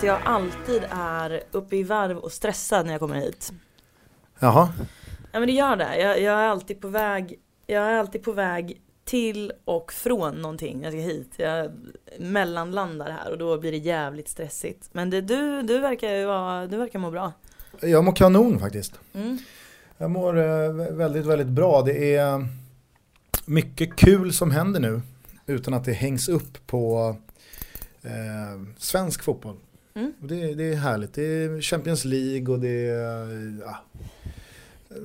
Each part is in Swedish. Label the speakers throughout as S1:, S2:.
S1: Att jag alltid är uppe i varv och stressad när jag kommer hit.
S2: Jaha,
S1: Ja men det gör det. Jag, jag är alltid på väg, jag är alltid på väg till och från någonting jag ska hit. Jag mellanlandar här och då blir det jävligt stressigt. Men det, du, du verkar ju vara, du verkar må bra.
S2: jag mår kanon faktiskt.
S1: Mm.
S2: Jag mår eh, väldigt, väldigt bra. Det är mycket kul som händer nu utan att det hängs upp på eh, svensk fotboll.
S1: Mm.
S2: Det, det är härligt. Det är Champions League och det är ja,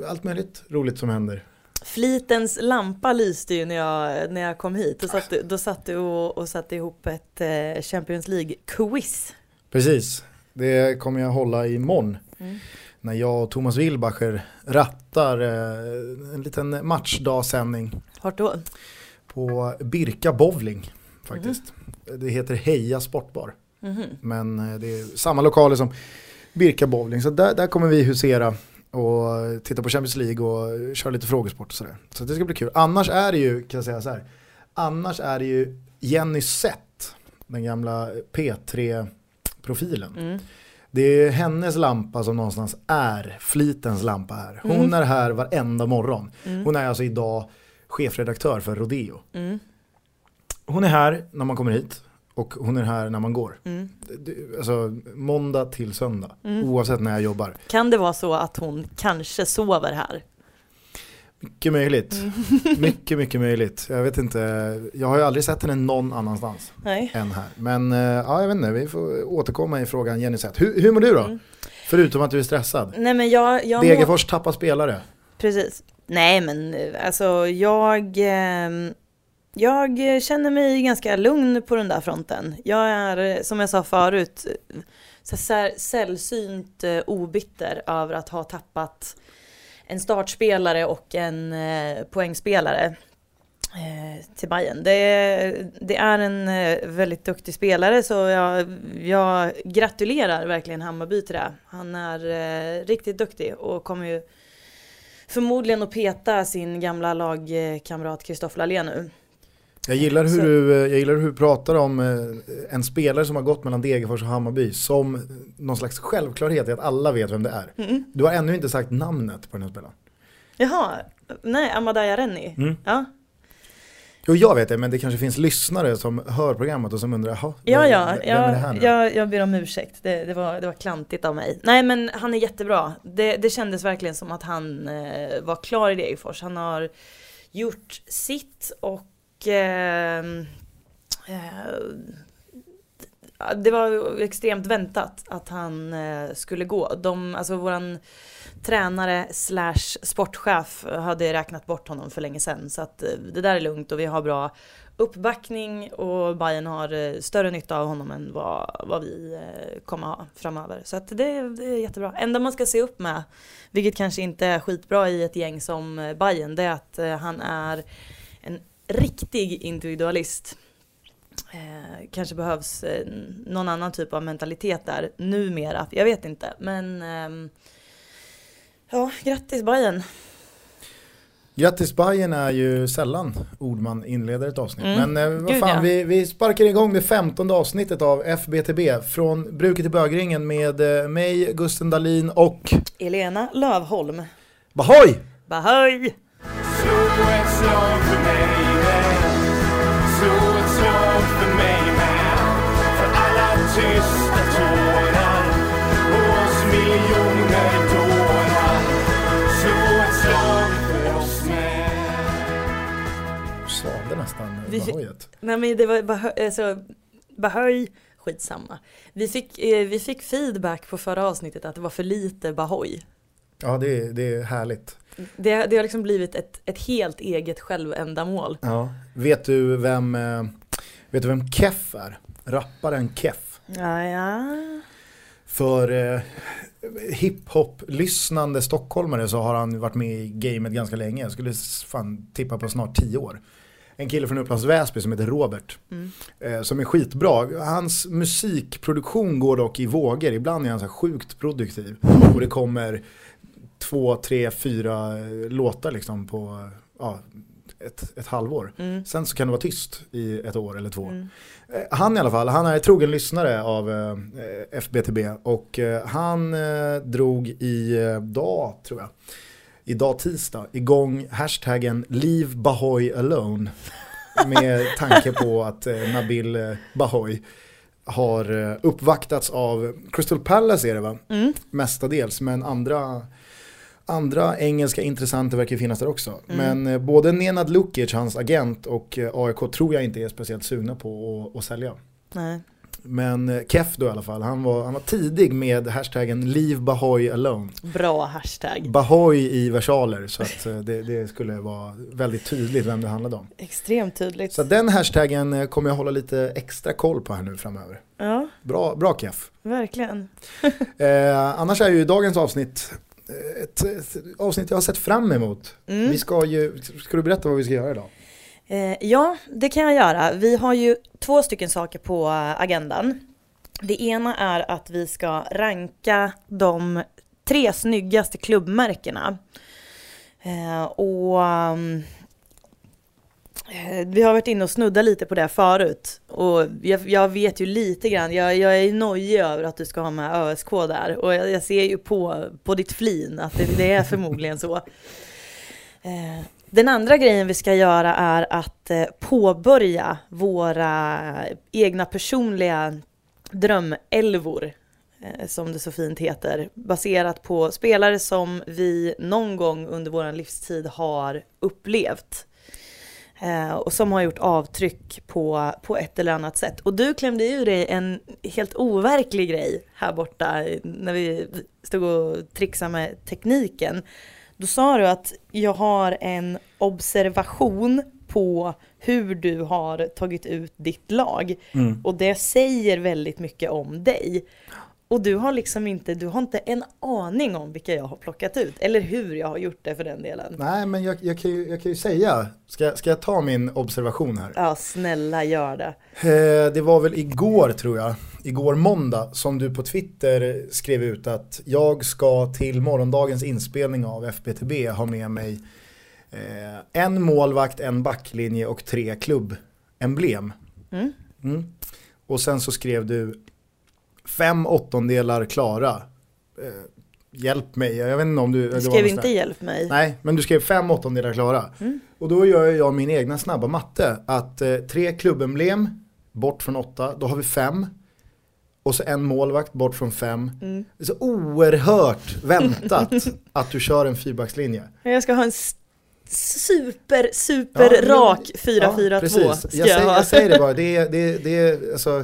S2: allt möjligt roligt som händer.
S1: Flitens lampa lyste ju när jag, när jag kom hit. Då satt, då satt du och, och satte ihop ett eh, Champions League-quiz.
S2: Precis, det kommer jag hålla imorgon.
S1: Mm.
S2: När jag och Thomas Wilbacher rattar eh, en liten matchdagsändning
S1: Vart då?
S2: på Birka Bowling faktiskt. Det heter Heja Sportbar.
S1: Mhm.
S2: Men eh, det är samma lokaler som Birka Bowling. Så där, där kommer vi husera och titta på Champions League och köra lite frågesport och sådär. Så det ska bli kul. Annars är det ju, kan jag säga så här. Annars är det ju Jenny Sett, den gamla P3-profilen.
S1: Mm.
S2: Det är hennes lampa som någonstans är Flitens lampa här. Hon
S1: Mm.
S2: är här varenda morgon.
S1: Mm.
S2: Hon är alltså idag chefredaktör för Rodeo.
S1: Mm.
S2: Hon är här när man kommer hit och hon är här när man går.
S1: Mm.
S2: Alltså måndag till söndag,
S1: Mm.
S2: oavsett när jag jobbar.
S1: Kan det vara så att hon kanske sover här?
S2: Mycket möjligt.
S1: Mm.
S2: Mycket, mycket möjligt. Jag vet inte, jag har ju aldrig sett henne någon annanstans
S1: Nej.
S2: än här. Men eh, ja, jag vet inte, vi får återkomma i frågan Jenny Seth. Hur, hur mår du då?
S1: Mm.
S2: Förutom att du är stressad.
S1: Nej men jag, jag
S2: Degerfors tappar spelare.
S1: Precis. Nej men eh, alltså jag, ehm, jag känner mig ganska lugn på den där fronten. Jag är, som jag sa förut, så här sällsynt eh, obitter över att ha tappat en startspelare och en eh, poängspelare eh, till Bayern. Det, det är en väldigt duktig spelare så jag, jag gratulerar verkligen Hammarby till det. Han är riktigt duktig och kommer ju förmodligen att peta sin gamla lagkamrat Kristoffer Lallén nu.
S2: Jag gillar, hur du, eh, jag gillar hur du pratar om eh, en spelare som har gått mellan Degerfors och Hammarby som någon slags självklarhet i att alla vet vem det är.
S1: Mm.
S2: Du har ännu inte sagt namnet på den här spelaren.
S1: Jaha, nej, Amadaya Renni.
S2: Mm.
S1: Ja.
S2: Jo, jag vet det, men det kanske finns lyssnare som hör programmet och som undrar,
S1: Ja, ja,
S2: vem är det här
S1: jag,
S2: nu?
S1: jag, jag ber om ursäkt. Det, det, var, det var klantigt av mig. Nej men han är jättebra. Det, det kändes verkligen som att han eh, var klar i Degerfors. Han har gjort sitt och Ehm, eh, det var extremt väntat att han eh, skulle gå. De, alltså våran tränare slash sportchef hade räknat bort honom för länge sedan. Så att eh, det där är lugnt och vi har bra uppbackning och Bayern har eh, större nytta av honom än vad, vad vi eh, kommer ha framöver. Så att det, det är jättebra. Enda man ska se upp med, vilket kanske inte är skitbra i ett gäng som eh, Bayern, det är att eh, han är riktig individualist. Eh, kanske behövs eh, någon annan typ av mentalitet där numera. Jag vet inte, men ehm, ja, grattis Bayern.
S2: Grattis Bayern är ju sällan ord man inleder ett avsnitt.
S1: Mm.
S2: Men eh, vad
S1: Gud,
S2: fan,
S1: ja.
S2: vi, vi sparkar igång det femtonde avsnittet av FBTB från Bruket till bögringen med eh, mig, Gusten Dahlin och
S1: Elena Lövholm.
S2: Bahoy!
S1: Bahoj!
S3: Slå
S2: eh, Bahoyet.
S1: Nej men det var alltså, bahoj, skitsamma. Vi fick, eh, vi fick feedback på förra avsnittet att det var för lite bahoj.
S2: Ja, det är, det är härligt.
S1: Det, det har liksom blivit ett, ett helt eget självändamål.
S2: Ja. Vet du vem, eh, vet du vem Keff är? Rapparen Keff.
S1: Ja, ja.
S2: För eh, hiphop-lyssnande stockholmare så har han varit med i gamet ganska länge. Jag skulle fan tippa på snart tio år. En kille från Upplands Väsby som heter Robert.
S1: Mm.
S2: Eh, som är skitbra. Hans musikproduktion går dock i vågor. Ibland är han så sjukt produktiv. Och det kommer två, tre, fyra eh, låtar liksom på ja, ett, ett halvår.
S1: Mm.
S2: Sen så kan det vara tyst i ett år eller två.
S1: Mm.
S2: Eh, Han i alla fall, han är trogen lyssnare av eh, FBTB och eh, han eh, drog i eh, dag, tror jag, idag tisdag, igång hashtaggen Leave Bahoy Alone. Med tanke på att eh, Nabil eh, Bahoy har eh, uppvaktats av Crystal Palace är det va?
S1: Mm.
S2: Mestadels, men andra Andra engelska intressenter verkar finnas där också.
S1: Mm.
S2: Men både Nenad Lukic, hans agent, och AIK tror jag inte är speciellt sugna på att, att sälja.
S1: Nej.
S2: Men eh, Keff då i alla fall, han var, han var tidig med hashtaggen Leave Bahoy Alone.
S1: Bra hashtag.
S2: Bahoy i versaler så att eh, det, det skulle vara väldigt tydligt vem det handlade om.
S1: Extremt tydligt.
S2: Så den hashtaggen eh, kommer jag hålla lite extra koll på här nu framöver.
S1: Ja,
S2: Bra, bra Keff.
S1: verkligen.
S2: Eh, annars är ju dagens avsnitt ett, ett avsnitt jag har sett fram emot.
S1: Mm.
S2: Vi ska ju, ska du berätta vad vi ska göra idag?
S1: Eh, ja, det kan jag göra. Vi har ju två stycken saker på agendan. Det ena är att vi ska ranka de tre snyggaste klubbmärkena. Eh, och eh, vi har varit inne och snuddat lite på det förut. Och jag, jag vet ju lite grann, jag, jag är nojig över att du ska ha med ÖSK där. Och jag, jag ser ju på, på ditt flin att det, det är förmodligen så. Eh, den andra grejen vi ska göra är att eh, påbörja våra egna personliga drömälvor eh, som det så fint heter, baserat på spelare som vi någon gång under vår livstid har upplevt. Eh, och som har gjort avtryck på, på ett eller annat sätt. Och du klämde ur dig en helt overklig grej här borta när vi stod och trixade med tekniken. Då sa du att jag har en observation på hur du har tagit ut ditt lag. Och det säger väldigt mycket om dig. Och du har liksom inte, du har inte en aning om vilka jag har plockat ut. Eller hur jag har gjort det för den delen.
S2: Nej men jag, jag, kan, ju, jag kan ju säga, ska, ska jag ta min observation här?
S1: Ja, snälla gör det.
S2: Eh, det var väl igår tror jag, igår måndag, som du på Twitter skrev ut att jag ska till morgondagens inspelning av FBTB ha med mig eh, en målvakt, en backlinje och tre klubbemblem.
S1: Mm.
S2: Mm. Och sen så skrev du fem åttondelar klara. Eh, hjälp mig, jag vet inte om du...
S1: Du skrev inte hjälp mig.
S2: Nej, men du skrev fem åttondelar klara.
S1: Mm.
S2: Och då gör jag min egna snabba matte. Att eh, tre klubbemblem bort från åtta, då har vi fem. Och så en målvakt bort från fem.
S1: Mm.
S2: Det är så oerhört väntat att du kör en fyrbackslinje.
S1: Jag ska ha en super, super
S2: Ja,
S1: rak
S2: Ja,
S1: 4-4-2.
S2: precis.
S1: ska
S2: Jag,
S1: jag
S2: säger, jag säger det bara, det är, det, är- det är, alltså,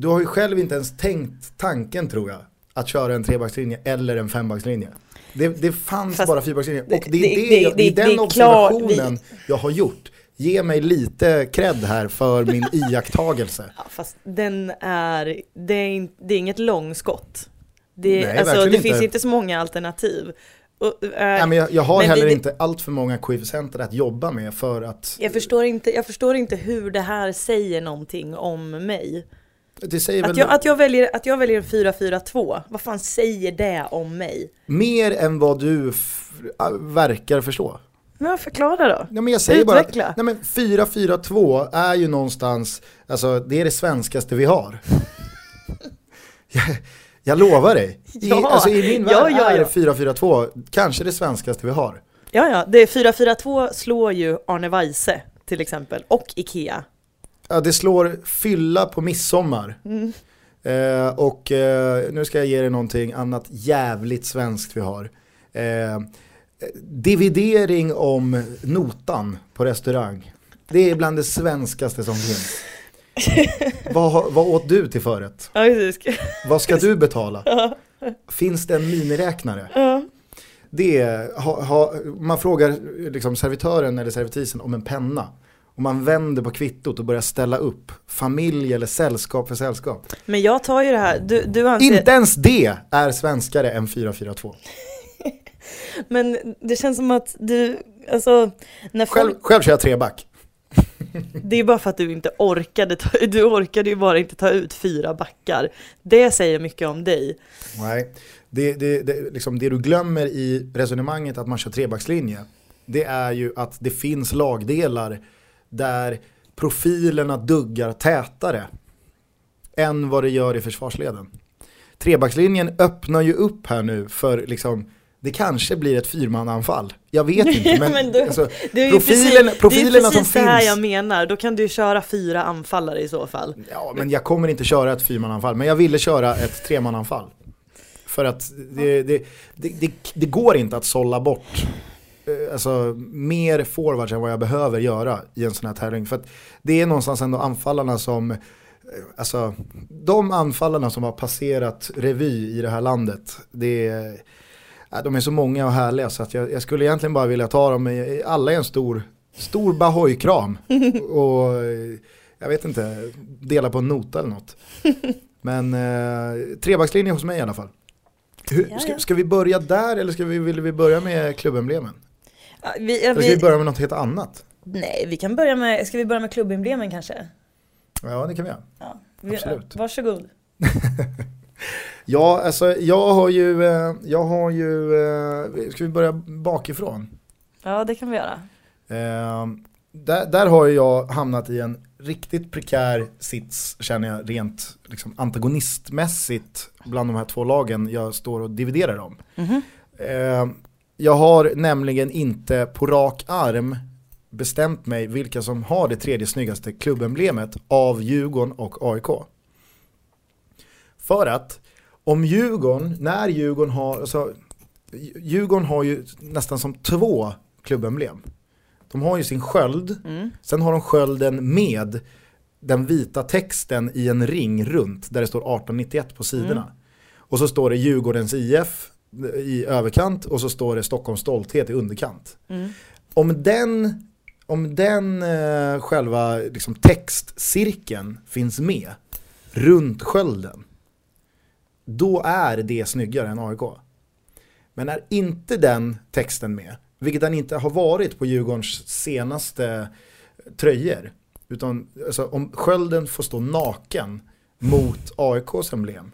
S2: du har ju själv inte ens tänkt tanken tror jag. Att köra en trebackslinje eller en fembackslinje. Det, det fanns
S1: Fast
S2: bara fyrbackslinjer. Och det är,
S1: det-
S2: det,
S1: det-
S2: jag,
S1: det-
S2: det är
S1: det
S2: den observationen jag har gjort. Ge mig lite cred här för min iakttagelse.
S1: Ja, fast den är, det är, in, det är inget långskott. Det,
S2: Nej,
S1: alltså, det
S2: inte.
S1: finns inte så många alternativ. Och, äh,
S2: Nej, men jag, jag har
S1: Men
S2: heller
S1: vi-
S2: inte allt för många koefficienter att jobba med för att
S1: jag, förstår inte, jag förstår inte hur det här säger någonting om mig. Att jag, att jag, väljer, att jag väljer en 4-4-2, vad fan säger det om mig?
S2: mer än vad du verkar förstå.
S1: Men förklara då.
S2: Ja, men jag säger bara
S1: Utveckla.
S2: nej, men 4-4-2 är ju någonstans, alltså det är det svenskaste vi har. jag, jag lovar dig. I,
S1: Ja,
S2: alltså, I min värld
S1: ja,
S2: är
S1: ja.
S2: 4-4-2 kanske det svenskaste vi har.
S1: Ja, ja, det är 4-4-2 slår ju Arne Weise till exempel, och Ikea.
S2: Ja, det slår fylla på midsommar.
S1: Mm.
S2: Eh, och eh, nu ska jag ge dig någonting annat jävligt svenskt vi har. Eh, dividering om notan på restaurang. Det är bland det svenskaste som finns. vad, vad åt du till förrätt?
S1: Ja.
S2: Vad ska du betala? Finns det en miniräknare?
S1: Ja.
S2: Det är, ha, ha, man frågar liksom servitören eller servitrisen om en penna. Och man vänder på kvittot och börjar ställa upp familj eller sällskap för sällskap.
S1: Men jag tar ju det här, du, du anser...
S2: Inte ens det är svenskare än 442.
S1: Men det känns som att du, alltså, när
S2: Själv,
S1: folk,
S2: själv kör jag treback.
S1: det är bara för att du inte orkade ta, du orkade ju bara inte ta ut fyra backar. Det säger mycket om dig.
S2: Nej, det, det, det, liksom det du glömmer i resonemanget att man kör trebackslinje det är ju att det finns lagdelar där profilerna duggar tätare än vad det gör i försvarsleden. Trebackslinjen öppnar ju upp här nu för liksom det kanske blir ett fyrmananfall. Jag vet inte, men,
S1: Men du-
S2: alltså,
S1: ju
S2: profilerna,
S1: precis,
S2: profilerna
S1: det är
S2: som
S1: precis det här
S2: finns.
S1: jag menar, då kan du köra fyra anfallare i så fall.
S2: Ja, men jag kommer inte köra ett fyrmananfall, men jag ville köra ett tremananfall. För att det, det, det, det, går inte att sålla bort alltså, mer forwards än vad jag behöver göra i en sån här tävling. För det är någonstans ändå anfallarna som, eh, alltså de anfallarna som har passerat revy i det här landet, det är, ja, de är så många och härliga så att jag, jag skulle egentligen bara vilja ta dem i, alla i en stor, stor Bahoy-kram. och eh, jag vet inte, dela på en nota eller något. Men eh, trebackslinje hos mig i alla fall. Hur, ska, ska vi börja där eller ska vi, vill vi börja med klubbemblemen?
S1: Vi, ja,
S2: Eller ska vi
S1: vi,
S2: börja med något helt annat?
S1: nej, vi kan börja med, ska vi börja med klubbemblemen kanske?
S2: Ja det kan vi göra.
S1: Ja, vi,
S2: Absolut.
S1: Varsågod.
S2: Ja, alltså jag har ju, eh, jag har ju, eh, ska vi börja bakifrån?
S1: Ja, det kan vi göra.
S2: Eh, där, där har jag hamnat i en riktigt prekär sits känner jag rent liksom, antagonistmässigt bland de här två lagen jag står och dividerar om.
S1: Mhm.
S2: Eh, jag har nämligen inte på rak arm bestämt mig vilka som har det tredje snyggaste klubbemblemet av Djurgården och AIK. För att om Djurgården, när Djurgården har, alltså, Djurgården har ju nästan som två klubbemblem. De har ju sin sköld,
S1: Mm.
S2: sen har de skölden med den vita texten i en ring runt där det står 1891 på sidorna. Och så står det Djurgårdens IF i överkant och så står det Stockholms stolthet i underkant.
S1: Mm.
S2: Om den, om den eh, själva liksom, textcirkeln finns med runt skölden, då är det snyggare än AIK. Men är inte den texten med, vilket den inte har varit på Djurgårdens senaste tröjor, utan alltså, om skölden får stå naken mot AIKs emblem,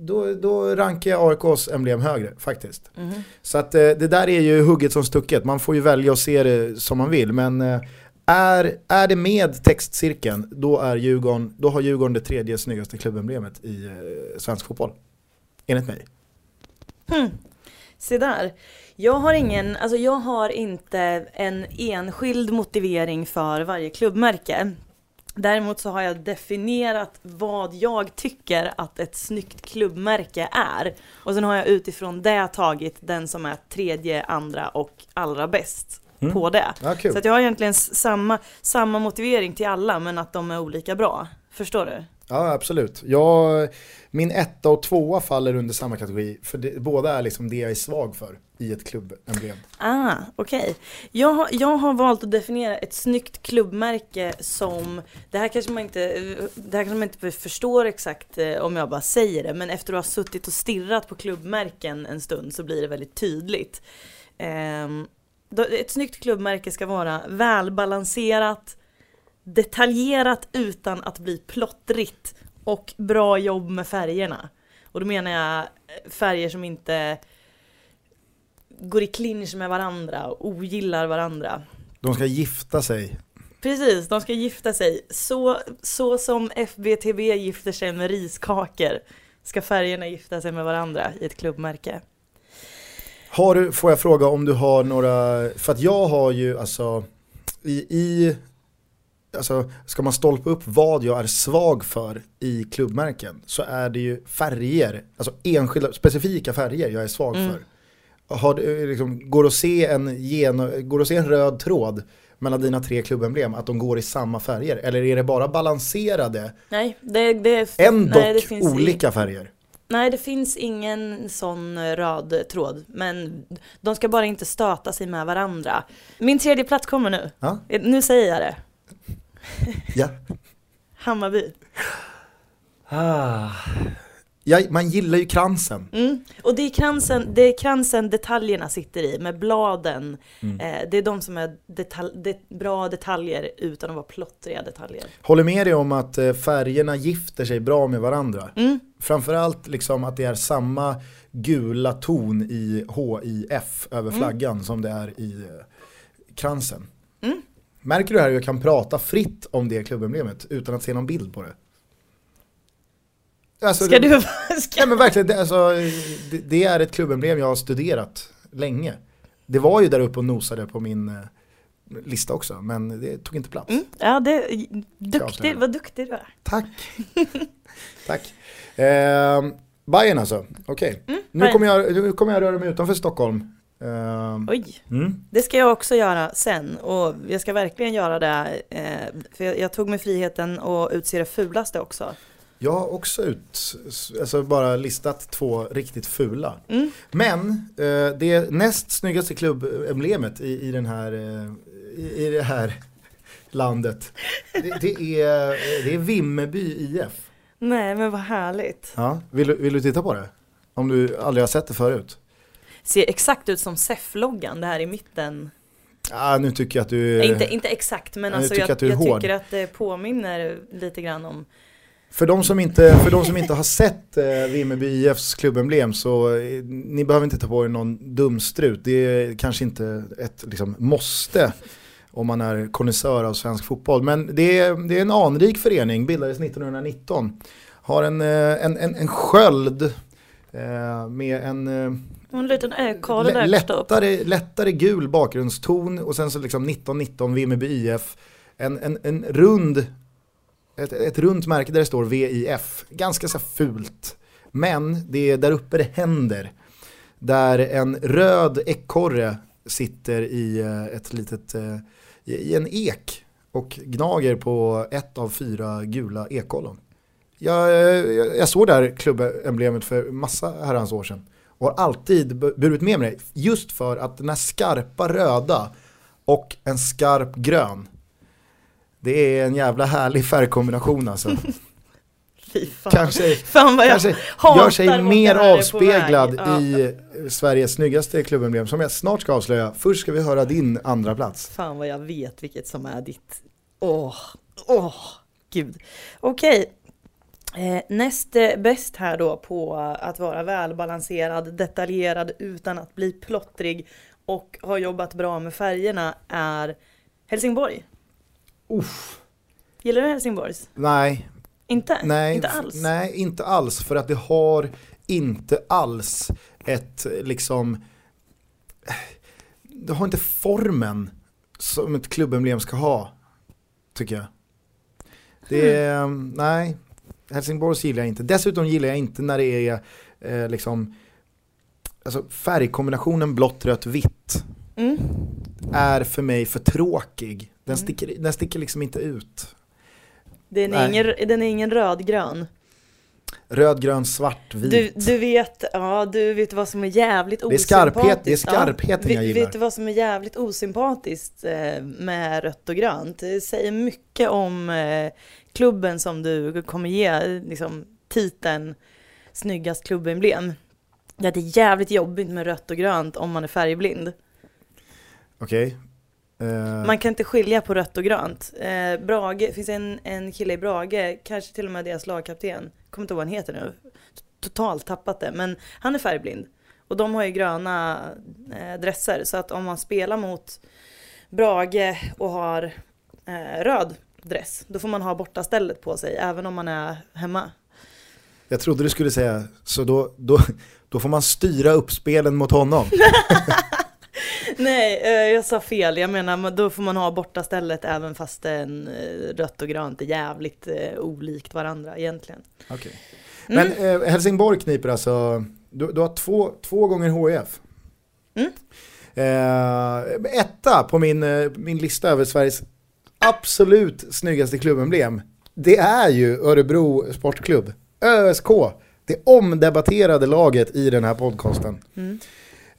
S2: då, då rankar jag AIKs emblem högre faktiskt.
S1: Mhm.
S2: Så att eh, det där är ju hugget som stucket, man får ju välja att se det som man vill. Men eh, är, är det med textcirkeln, då, är Djurgården, då har Djurgården det tredje snyggaste klubbemblemet i eh, svensk fotboll. Enligt mig.
S1: Se där. Jag har ingen, alltså jag har inte en enskild motivering för varje klubbmärke. Däremot så har jag definierat vad jag tycker att ett snyggt klubbmärke är. Och sen har jag utifrån det tagit den som är tredje, andra och allra bäst
S2: Mm.
S1: på det.
S2: Ja.
S1: Så jag har egentligen samma, samma motivering till alla men att de är olika bra. Förstår du?
S2: Ja, absolut. Jag, min etta och tvåa faller under samma kategori, för det, båda är liksom det jag är svag för i ett klubbemblem.
S1: Ah, okej. Jag, har- jag har valt att definiera ett snyggt klubbmärke som, det här kanske man inte, det här kanske man inte förstår exakt eh, om jag bara säger det, men efter att ha suttit och stirrat på klubbmärken en stund så blir det väldigt tydligt. Ehm, ett snyggt klubbmärke ska vara välbalanserat, detaljerat utan att bli plottrigt och bra jobb med färgerna. Och då menar jag eh, färger som inte går i clinch med varandra och ogillar varandra.
S2: De ska gifta sig.
S1: Precis, de ska gifta sig. Så, så som FBTB gifter sig med riskakor ska färgerna gifta sig med varandra i ett klubbmärke.
S2: Har får jag fråga om du har några, för att jag har ju alltså i, i alltså ska man stolpa upp vad jag är svag för i klubbmärken så är det ju färger, alltså enskilda, specifika färger jag är svag
S1: Mm.
S2: för. Har liksom, går, att se en gen, går det att se en röd tråd mellan dina tre klubbemblem, att de går i samma färger? Eller är det bara balanserade,
S1: Nej, det, det,
S2: ändock
S1: nej, det finns i-
S2: olika färger?
S1: Nej, det finns ingen sån röd tråd, men de ska bara inte stöta sig med varandra. Min tredje plats kommer nu.
S2: Ja,
S1: Nu säger jag det.
S2: ja.
S1: Hammarby.
S2: Ah. ja, man gillar ju kransen.
S1: Mm. Och det är, kransen, det är kransen detaljerna sitter i, med bladen.
S2: Mm.
S1: Eh, det är de som är detal det, bra detaljer utan att vara plottriga detaljer.
S2: Håller med dig om att eh, färgerna gifter sig bra med varandra.
S1: Mm.
S2: Framförallt liksom att det är samma gula ton i HIF över flaggan som det är i eh, kransen.
S1: Mm.
S2: Märker du här hur jag kan prata fritt om det klubbemblemet utan att se någon bild på det? Alltså,
S1: Ska du... Ska...
S2: Ja men verkligen, det, alltså, det, det är ett klubbemblem jag har studerat länge. Det var ju där uppe och nosade på min eh, lista också, men det tog inte plats.
S1: Mm. Ja, det, duktig, vad duktig du är.
S2: Tack. Tack. Eh, Bayern alltså, okej. Nu,
S1: Mm,
S2: kommer jag, nu kommer jag röra mig utanför Stockholm. Eh,
S1: Oj.
S2: mm.
S1: Det ska jag också göra sen och jag ska verkligen göra det. Eh, för jag, jag tog mig friheten att utse det fulaste också.
S2: Jag har också ut, alltså bara listat två riktigt fula.
S1: Mm.
S2: Men eh, det näst snyggaste klubbemblemet i, i, den här, eh, i, i det här landet, det, det, är, det är Vimmerby IF.
S1: Nej men vad härligt.
S2: Ja, vill, vill du titta på det? Om du aldrig har sett det förut.
S1: Ser exakt ut som SEF-loggan, det här i mitten.
S2: Ah, nu tycker jag att du...
S1: Nej, inte, inte exakt men alltså
S2: tycker
S1: jag,
S2: att är
S1: jag
S2: hård.
S1: tycker att det påminner lite grann om
S2: För de som inte, för de som inte har sett eh, Vimmerby IFs klubbemblem så eh, ni behöver inte ta på er någon dumstrut. Det är kanske inte ett liksom, måste om man är konnässör av svensk fotboll. Men det är, det är en anrik förening, bildades 1919. Har en, eh, en, en, en sköld eh, med en eh,
S1: en liten
S2: lä-
S1: där lättare.
S2: lättare, gul bakgrundston och sen så liksom 1919 Vimmerby IF. En, en, en rund, ett, ett runt märke där det står VIF. Ganska så fult. Men det är där uppe det händer. Där en röd ekorre sitter i eh, ett litet, eh, i en ek och gnager på ett av fyra gula ekollon. Jag, jag, jag såg det här klubbemblemet för massa herrans år sedan och har alltid bu- burit med mig just för att den här skarpa röda och en skarp grön det är en jävla härlig färgkombination alltså.
S1: Fy fan.
S2: Kanske,
S1: fan vad jag
S2: kanske gör sig mer avspeglad.
S1: Ja.
S2: i Sveriges snyggaste klubbemblem som jag snart ska avslöja. Först ska vi höra din andra plats.
S1: Fan vad jag vet vilket som är ditt. Åh, åh, gud. Okej. Eh, näst eh, bäst här då på att vara välbalanserad, detaljerad utan att bli plottrig och har jobbat bra med färgerna är Helsingborg.
S2: Uff,
S1: Gillar du Helsingborgs?
S2: nej,
S1: Inte?
S2: nej,
S1: Inte alls?
S2: nej, inte alls för att det har inte alls ett liksom, det har inte formen som ett klubbemblem ska ha, tycker jag. Det är, nej, Helsingborgs gillar jag inte. Dessutom gillar jag inte när det är eh, liksom, alltså färgkombinationen blått, rött, vitt
S1: Mm.
S2: är för mig för tråkig. Den,
S1: Mm.
S2: sticker, den sticker liksom inte ut.
S1: Den, är
S2: Nej.
S1: ingen, den är ingen rödgrön.
S2: Röd, grön, svart, vit.
S1: Du, du vet, ja du vet vad som är jävligt
S2: är
S1: osympatiskt.
S2: skarphet- det är skarpheten
S1: ja,
S2: jag gillar.
S1: Vet du vad som är jävligt osympatiskt eh, med rött och grönt? Det säger mycket om eh, klubben som du kommer ge liksom, titeln snyggast klubbemblem. Det är jävligt jobbigt med rött och grönt om man är färgblind.
S2: Okej. Eh,
S1: Man kan inte skilja på rött och grönt. Eh, Brage, det finns en, en kille i Brage, kanske till och med deras lagkapten, kommer inte ihåg vad han heter nu, totalt tappat det, men han är färgblind. Och de har ju gröna eh, dresser, så att om man spelar mot Brage och har eh, röd dress, då får man ha bortastället på sig, även om man är hemma.
S2: Jag trodde du skulle säga, så då, då, då får man styra upp spelen mot honom.
S1: Nej, eh, jag sa fel. Jag menar, men då får man ha bortastället även fast en eh, rött och grönt är jävligt eh, olikt varandra egentligen.
S2: Okej.
S1: Mm.
S2: Men eh, Helsingborg kniper alltså, du, du har två, två gånger HIF.
S1: Mm.
S2: Eh, etta på min, min lista över Sveriges absolut snyggaste klubbemblem. Det är ju Örebro Sportklubb, ÖSK. Det omdebatterade laget i den här podcasten.
S1: Mm.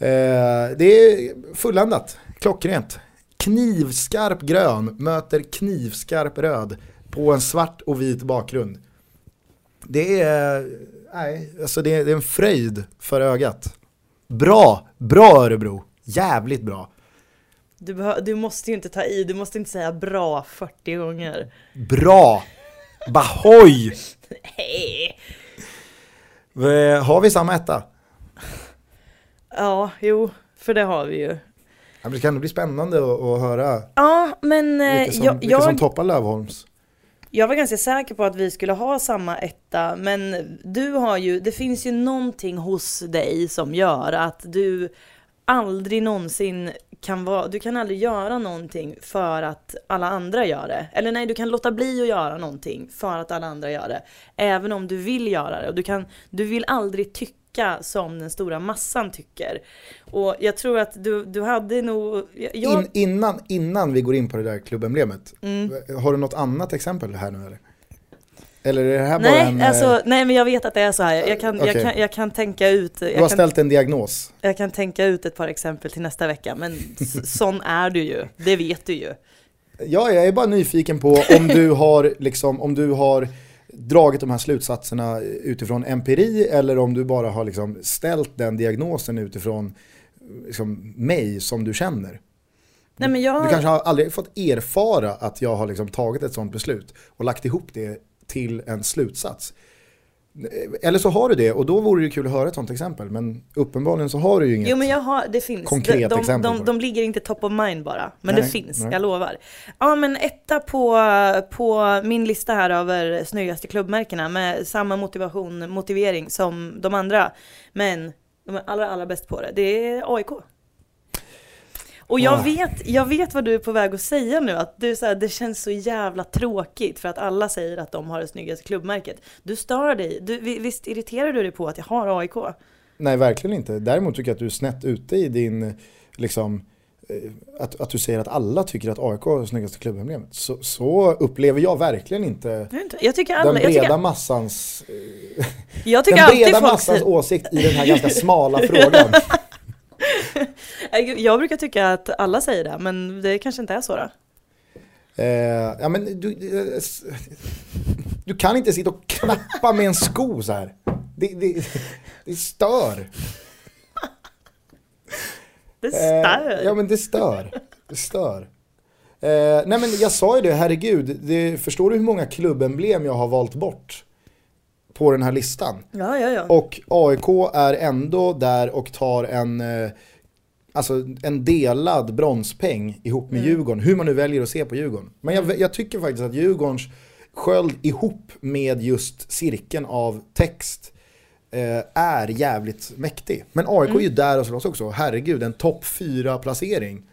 S2: Eh, det är fulländat, klockrent. Knivskarp grön möter knivskarp röd på en svart och vit bakgrund. Det är, nej, alltså det är, det är en fröjd för ögat. Bra, bra Örebro. Jävligt bra.
S1: Du, du måste ju inte ta i, du måste inte säga bra 40 gånger.
S2: Bra! Bahoj!
S1: Hej!
S2: Eh, Har vi samma etta?
S1: Ja, jo, för det har vi ju.
S2: Ja, men Det kan ändå bli spännande att, att höra
S1: Ja, men eh,
S2: vilka som,
S1: jag,
S2: vilka som
S1: jag,
S2: toppar Lövholms.
S1: jag var ganska säker på att vi skulle ha samma etta, men du har ju, det finns ju någonting hos dig som gör att du aldrig någonsin kan vara, du kan aldrig göra någonting för att alla andra gör det. Eller nej, du kan låta bli att göra någonting för att alla andra gör det. Även om du vill göra det. Och du, kan, du vill aldrig tycka som den stora massan tycker. Och jag tror att du, du hade nog... Jag,
S2: In, innan, innan vi går in på det där klubbemblemet,
S1: Mm.
S2: har du något annat exempel här nu eller? Eller är det här bara
S1: Nej,
S2: en... eh,
S1: alltså, nej men jag vet att det är så här. Jag kan, jag
S2: Okej.
S1: kan, jag kan tänka ut,
S2: du har
S1: jag kan,
S2: ställt en diagnos.
S1: jag kan tänka ut ett par exempel till nästa vecka. Men sån är du ju, det vet du ju.
S2: Ja, jag är bara nyfiken på om du har, liksom, om du har dragit de här slutsatserna utifrån empiri eller om du bara har liksom ställt den diagnosen utifrån liksom, mig som du känner.
S1: Nej men jag...
S2: Du kanske har aldrig fått erfara att jag har liksom tagit ett sånt beslut och lagt ihop det till en slutsats. Eller så har du det och då vore det kul att höra ett sånt exempel men uppenbarligen så har du ju inget.
S1: Jo men jag har, det finns.
S2: konkret
S1: de, de,
S2: exempel
S1: de,
S2: det.
S1: de ligger inte top of mind bara. Men
S2: Nej,
S1: det finns,
S2: nej.
S1: jag lovar. Ja men etta på, på min lista här över snyggaste klubbmärkena med samma motivation, motivering som de andra. Men de är allra, allra bäst på det. Det är AIK. Och jag,
S2: Ah.
S1: vet, jag vet vad du är på väg att säga nu, att du, så här, det känns så jävla tråkigt för att alla säger att de har det snyggaste klubbmärket. Du stör dig, du, vi- visst irriterar du dig på att jag har AIK?
S2: Nej, verkligen inte. Däremot tycker jag att du är snett ute i din, liksom, eh, att, att du säger att alla tycker att AIK är det snyggaste klubbemblemet. Så, så upplever jag verkligen inte
S1: Jag Jag tycker
S2: den
S1: alla, jag
S2: breda
S1: tycker,
S2: massans, eh,
S1: jag tycker
S2: den breda
S1: folk
S2: massans
S1: säger,
S2: åsikt i den här ganska smala frågan.
S1: jag brukar tycka att alla säger det, men det kanske inte är så då.
S2: Eh, ja, men du, eh, du kan inte sitta och knappa med en sko så här. Det, det, det stör.
S1: Det
S2: Eh,
S1: stör.
S2: ja men det stör. Det stör. Eh, nej men jag sa ju det, herregud. Det, förstår du hur många klubbemblem jag har valt bort? På den här listan.
S1: ja, ja, ja.
S2: Och AIK är ändå där och tar en, eh, alltså en delad bronspeng ihop med Djurgården. Hur man nu väljer att se på Djurgården. Men jag, jag tycker faktiskt att Djurgårdens sköld ihop med just cirkeln av text eh, är jävligt mäktig. Men AIK är ju där och slåss också. Herregud, en topp 4 placering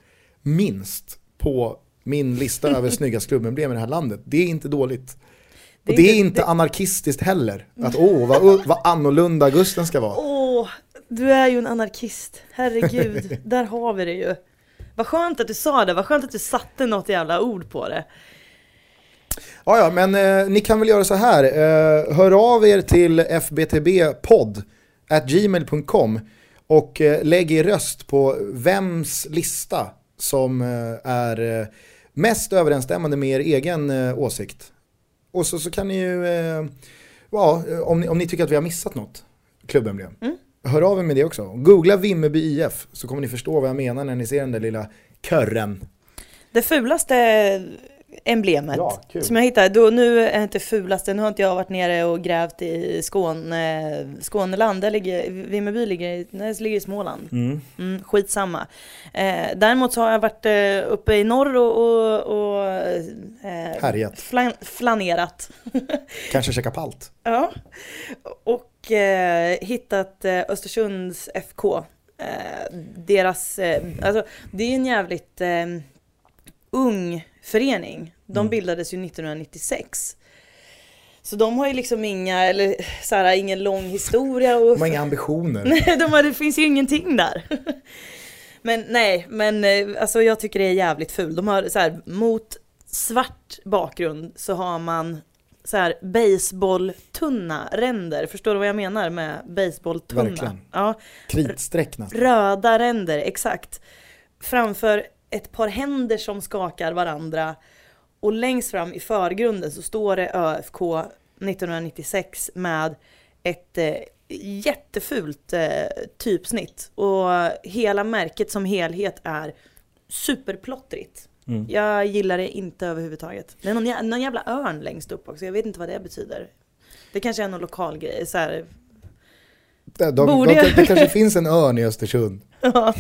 S2: minst på min lista över snyggast klubbemblem i det här landet. Det är inte dåligt.
S1: Det
S2: det är
S1: inte-
S2: inte anarkistiskt heller. Att åh, vad, vad annorlunda Gusten ska vara.
S1: Åh, du är ju en anarkist. Herregud, där har vi det ju. Vad skönt att du sa det, vad skönt att du satte något jävla ord på det.
S2: Ja, ja, men eh, ni kan väl göra så här. Eh, hör av er till fbtbpodd at gmail.com och eh, lägg er röst på vems lista som eh, är eh, mest överensstämmande med er egen eh, åsikt. Och så, så kan ni ju, eh, ja, om ni, om ni tycker att vi har missat något klubbemblem,
S1: Mm.
S2: hör av er med det också. Googla Vimmerby IF så kommer ni förstå vad jag menar när ni ser den där lilla körren.
S1: Det fulaste emblemet
S2: Ja,
S1: som jag hittade, då, nu är det inte fulaste, nu har inte jag varit nere och grävt i Skåne, Skåneland, där ligger, Vimmerby ligger, nej, ligger i Småland.
S2: Mm.
S1: Mm, skitsamma. Eh, däremot så har jag varit eh, uppe i norr och, och, och eh,
S2: Härjat.
S1: flan, flanerat.
S2: Kanske käka palt.
S1: Ja. Och eh, hittat eh, Östersunds FK. Eh, deras, eh, alltså det är en jävligt ung förening. De
S2: Mm.
S1: bildades ju 1996. Så de har ju liksom inga, eller så här, ingen lång historia. Och,
S2: De har inga ambitioner.
S1: Nej, de har, det finns ju ingenting där. Men nej, men eh, alltså jag tycker det är jävligt fult. De har så här, mot svart bakgrund så har man så här baseballtunna ränder. Förstår du vad jag menar med baseballtunna?
S2: Verkligen.
S1: Ja,
S2: Kritstreck nästan.
S1: röda ränder, exakt. Framför ett par händer som skakar varandra. Och längst fram i förgrunden så står det ÖFK 1996 med ett eh, jättefult eh, typsnitt. Och hela märket som helhet är superplottrigt.
S4: Mm.
S1: Jag gillar det inte överhuvudtaget. Det är någon, jä- någon jävla örn längst upp också, jag vet inte vad det betyder. Det kanske är någon lokal grej, så här.
S2: De, de,
S1: Borde
S2: de, det kanske finns en örn i Östersund,
S1: Ja,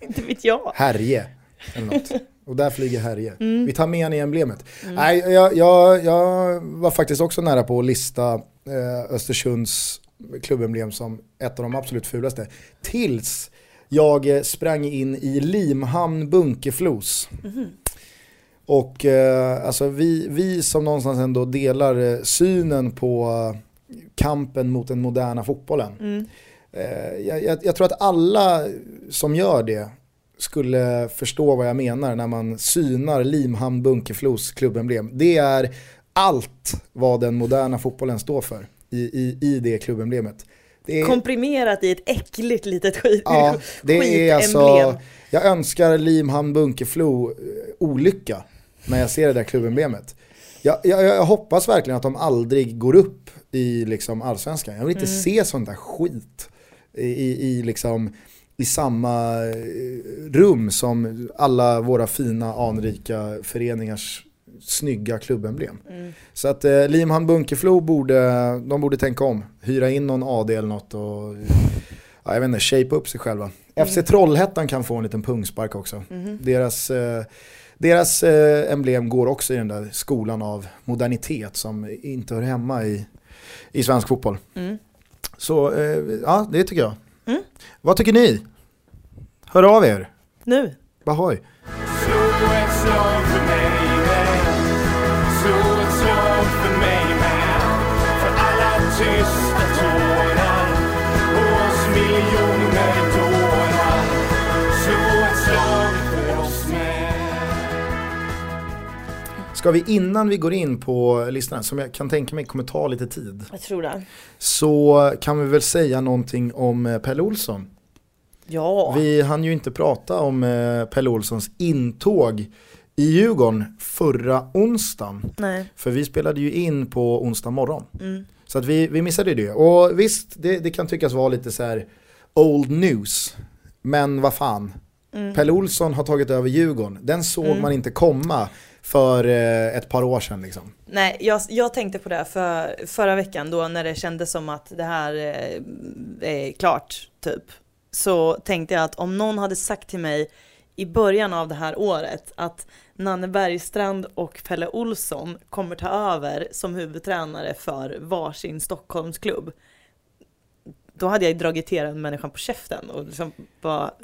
S1: inte vet jag.
S2: Härje eller något. Och där flyger Härje.
S1: Mm.
S2: Vi tar med han i emblemet. Nej, jag, jag, jag var faktiskt också nära på att lista eh, Östersunds klubbemblem som ett av de absolut fulaste. Tills jag eh, sprang in i Limhamn Bunkeflos.
S1: Mhm.
S2: Och eh, alltså vi, vi som någonstans ändå delar eh, synen på kampen mot den moderna fotbollen.
S1: Mm.
S2: Eh, jag, jag, jag tror att alla som gör det skulle förstå vad jag menar när man synar Limhamn Bunkeflos klubbemblem. Det är allt vad den moderna fotbollen står för i, i, i det klubbemblemet. Det är,
S1: Komprimerat i ett äckligt litet skit.
S2: ja, det är alltså,
S1: skitemblem.
S2: jag önskar Limhamn Bunkeflo eh, olycka när jag ser det där klubbemblemet. Jag, jag, jag hoppas verkligen att de aldrig går upp i liksom allsvenskan. Jag vill inte
S1: Mm.
S2: se sånt där skit i, i, i, liksom, i samma eh, rum som alla våra fina anrika föreningars snygga klubbemblem.
S1: Mm.
S2: Så att eh, Limhamn Bunkeflo borde, de borde tänka om. Hyra in någon AD eller något och ja, jag vet inte, shape upp sig själva. FC Trollhättan kan få en liten pungspark också.
S1: Mhm.
S2: Deras, eh, deras eh, emblem går också i den där skolan av modernitet som inte hör hemma i, i svensk fotboll.
S1: Mm.
S2: Så eh, ja, det tycker jag.
S1: Mm.
S2: Vad tycker ni? Hör av er.
S1: Nu.
S2: Bahoj. Ska vi innan vi går in på listan, som jag kan tänka mig kommer ta lite tid,
S1: Jag tror det.
S2: så kan vi väl säga någonting om eh, Pelle Olsson.
S1: Ja.
S2: Vi hann ju inte prata om eh, Pelle Olssons intåg i Djurgården förra onsdagen.
S1: Nej.
S2: För vi spelade ju in på onsdag morgon.
S1: Mm.
S2: Så att vi, vi missade det. Och visst, det, det kan tyckas vara lite så old news. Men vad fan,
S1: Mm.
S2: Pelle Olsson har tagit över Djurgården. Den såg
S1: Mm.
S2: man inte komma för eh, ett par år sedan liksom.
S1: Nej, jag, jag tänkte på det för, förra veckan då när det kändes som att det här eh, är klart, typ. Så tänkte jag att om någon hade sagt till mig i början av det här året att Nanne Bergstrand och Pelle Olsson kommer ta över som huvudtränare för varsin Stockholmsklubb. Då hade jag dragit till den människan på käften och liksom bara,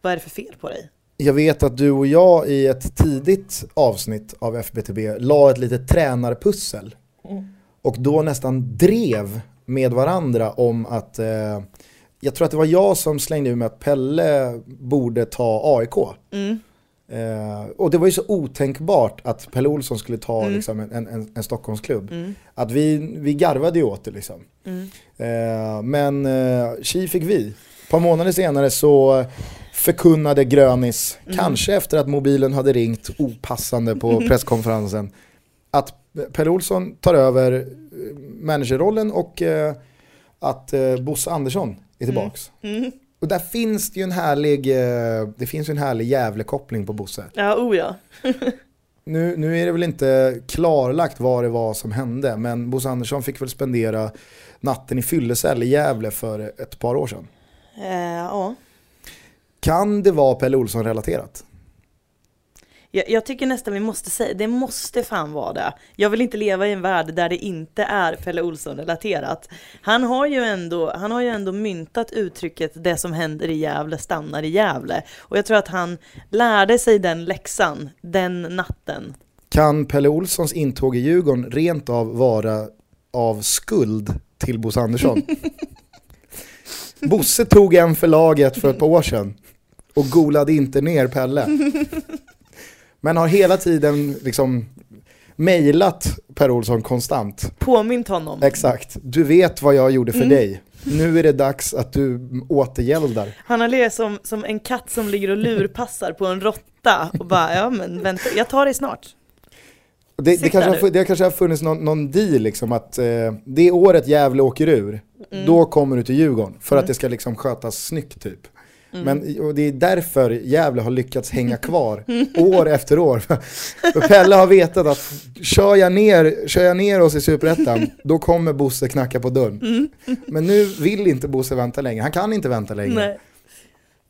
S1: vad är det för fel på dig?
S2: Jag vet att du och jag i ett tidigt avsnitt av FBTB la ett litet tränarpussel. Och då nästan drev med varandra om att eh, jag tror att det var jag som slängde ur mig att Pelle borde ta AIK.
S1: Mm.
S2: Eh, och det var ju så otänkbart att Pelle Olsson skulle ta
S1: Mm.
S2: liksom, en, en, en Stockholmsklubb.
S1: Mm.
S2: Att vi, vi garvade ju åt det liksom.
S1: Mm.
S2: Eh, men eh, tji fick vi. Ett par månader senare så förkunnade Grönis,
S1: Mm.
S2: kanske efter att mobilen hade ringt opassande på presskonferensen, att Pelle Olsson tar över eh, managerrollen och eh, att eh, Bosse Andersson är tillbaks.
S1: Mm.
S2: Och där finns det ju en härlig, eh, det finns ju en härlig Gävle-koppling på Bosse.
S1: Ja, oh ja.
S2: Nu, nu är det väl inte klarlagt vad det var som hände, men Bosse Andersson fick väl spendera natten i fyllecell i Gävle för ett par år sedan.
S1: Eh, ja.
S2: Kan det vara Pelle Olsson relaterat?
S1: Jag, jag tycker nästan vi måste säga, det måste fan vara det. Jag vill inte leva i en värld där det inte är Pelle Olsson relaterat. Han har ju ändå, han har ju ändå myntat uttrycket det som händer i Gävle stannar i Gävle. Och jag tror att han lärde sig den läxan den natten.
S2: Kan Pelle Olssons intåg i Djurgården rent av vara av skuld till Bosse Andersson? Bosse tog en för laget för ett par år sedan och golade inte ner Pelle. Men har hela tiden liksom mejlat Per Olsson konstant.
S1: Påmint honom.
S2: Exakt, du vet vad jag gjorde för
S1: Mm.
S2: dig. Nu är det dags att du återgäldar.
S1: Han har legat som, som en katt som ligger och lurpassar på en råtta och bara, ja men vänta, jag tar dig snart.
S2: Det, det, kanske har, det kanske har funnits någon, någon deal liksom att eh, det året Gävle åker ur,
S1: Mm.
S2: då kommer du till Djurgården. För att det ska liksom skötas snyggt typ.
S1: Mm.
S2: Men och det är därför Gävle har lyckats hänga kvar år efter år. För Pelle har vetat att kör jag ner, kör jag ner oss i Superettan, då kommer Bosse knacka på dörren.
S1: Mm.
S2: Men nu vill inte Bosse vänta längre, han kan inte vänta längre.
S1: Nej.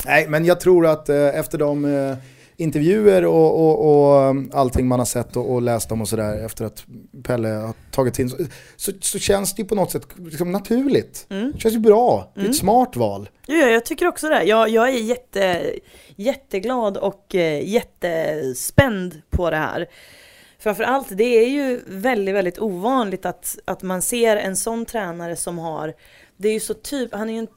S2: Nej, men jag tror att eh, efter de eh, intervjuer och, och, och um, allting man har sett och, och läst om och sådär efter att Pelle har tagit in så, så, så känns det ju på något sätt liksom naturligt.
S1: Mm.
S2: Det känns ju bra, det är ett smart val.
S1: Ja, jag tycker också det. Jag, jag är jätte, jätteglad och eh, jättespänd på det här. Framförallt, det är ju väldigt, väldigt ovanligt att, att man ser en sån tränare som har det är ju så typ, han är ju en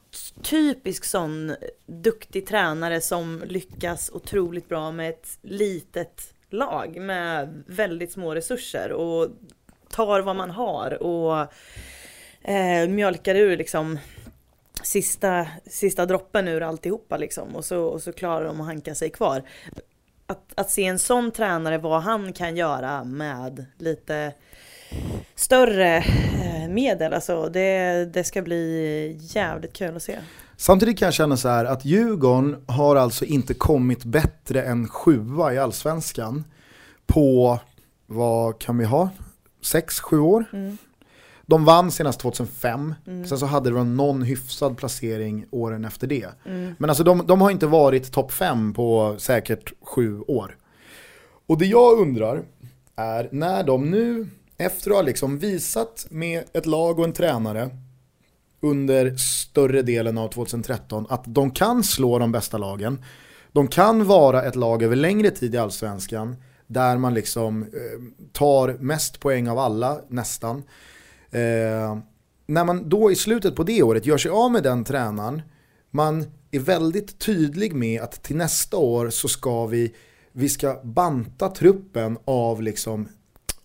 S1: typisk sån duktig tränare som lyckas otroligt bra med ett litet lag med väldigt små resurser och tar vad man har och eh, mjölkar ur liksom sista, sista droppen ur alltihopa liksom och så, och så klarar de att hanka sig kvar. Att, att se en sån tränare vad han kan göra med lite större eh, medel, alltså det, det ska bli jävligt kul att se.
S2: Samtidigt kan jag känna så här att Djurgården har alltså inte kommit bättre än sjua i allsvenskan på, vad kan vi ha, sex, sju år?
S1: Mm.
S2: De vann senast 2005, sen så hade de någon hyfsad placering åren efter det.
S1: Mm.
S2: Men alltså de, de har inte varit topp fem på säkert sju år. Och det jag undrar är när de nu, efter att ha liksom visat med ett lag och en tränare under större delen av 2013 att de kan slå de bästa lagen. De kan vara ett lag över längre tid i allsvenskan där man liksom eh, tar mest poäng av alla nästan. Eh, när man då i slutet på det året gör sig av med den tränaren, man är väldigt tydlig med att till nästa år så ska vi, vi ska banta truppen av liksom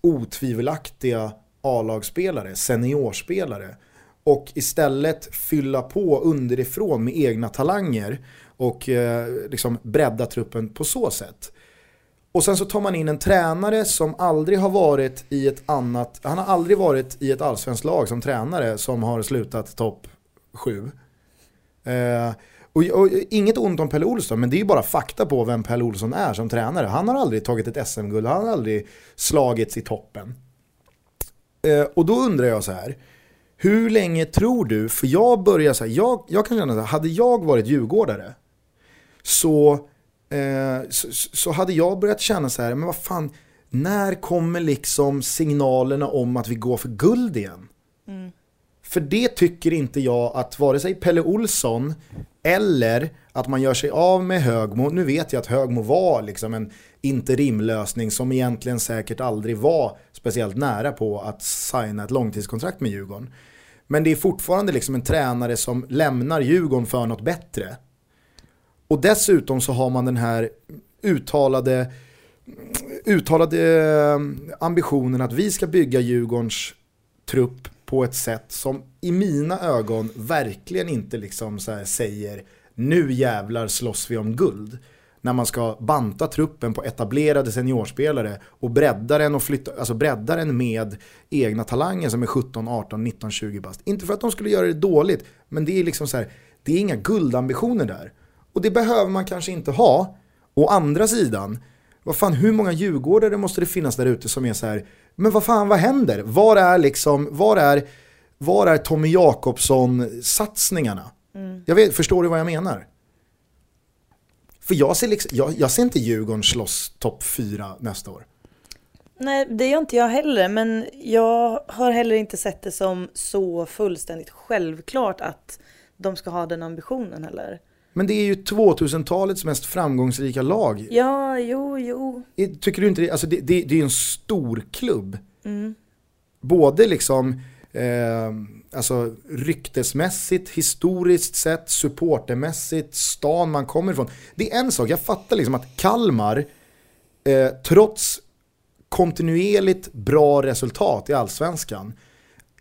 S2: otvivelaktiga A-lagsspelare, seniorspelare och istället fylla på underifrån med egna talanger och eh, liksom bredda truppen på så sätt. Och sen så tar man in en tränare som aldrig har varit i ett annat, han har aldrig varit i ett allsvenskt lag som tränare som har slutat topp 7. Eh, och, och inget ont om Pelle Olsson, men det är ju bara fakta på vem Pelle Olsson är som tränare. Han har aldrig tagit ett SM-guld, han har aldrig slagits i toppen. Eh, och då undrar jag så här, hur länge tror du, för jag börjar så här, jag, jag kan känna så här, hade jag varit djurgårdare så, eh, så, så hade jag börjat känna så här, men vad fan, när kommer liksom signalerna om att vi går för guld igen? För det tycker inte jag att vare sig Pelle Olsson eller att man gör sig av med Högmo. Nu vet jag att Högmo var liksom en interimlösning som egentligen säkert aldrig var speciellt nära på att signa ett långtidskontrakt med Djurgården. Men det är fortfarande liksom en tränare som lämnar Djurgården för något bättre. Och dessutom så har man den här uttalade, uttalade eh, ambitionen att vi ska bygga Djurgårdens trupp på ett sätt som i mina ögon verkligen inte liksom så här säger nu jävlar slåss vi om guld. När man ska banta truppen på etablerade seniorspelare och bredda den, och flytta, alltså bredda den med egna talanger som är 17, 18, 19, 20 bast. Inte för att de skulle göra det dåligt, men det är liksom så här, det är inga guldambitioner där. Och det behöver man kanske inte ha. Å andra sidan, vad fan, hur många djurgårdare måste det finnas där ute som är så här, men vad fan, vad händer? Var är liksom, var är, var är Tommy Jakobsson-satsningarna? Jag vet, förstår du vad jag menar? För jag ser, liksom, jag, jag ser inte Djurgården slåss topp 4 nästa år.
S1: Nej, det gör inte jag heller, men jag har heller inte sett det som så fullständigt självklart att de ska ha den ambitionen heller.
S2: Men det är ju 2000-talets mest framgångsrika lag.
S1: Ja, jo, jo.
S2: Tycker du inte det? Alltså det, det, det är ju en stor klubb.
S1: Mm.
S2: Både liksom eh, alltså ryktesmässigt, historiskt sett, supportermässigt, stan man kommer ifrån. Det är en sak, jag fattar liksom att Kalmar, eh, trots kontinuerligt bra resultat i allsvenskan,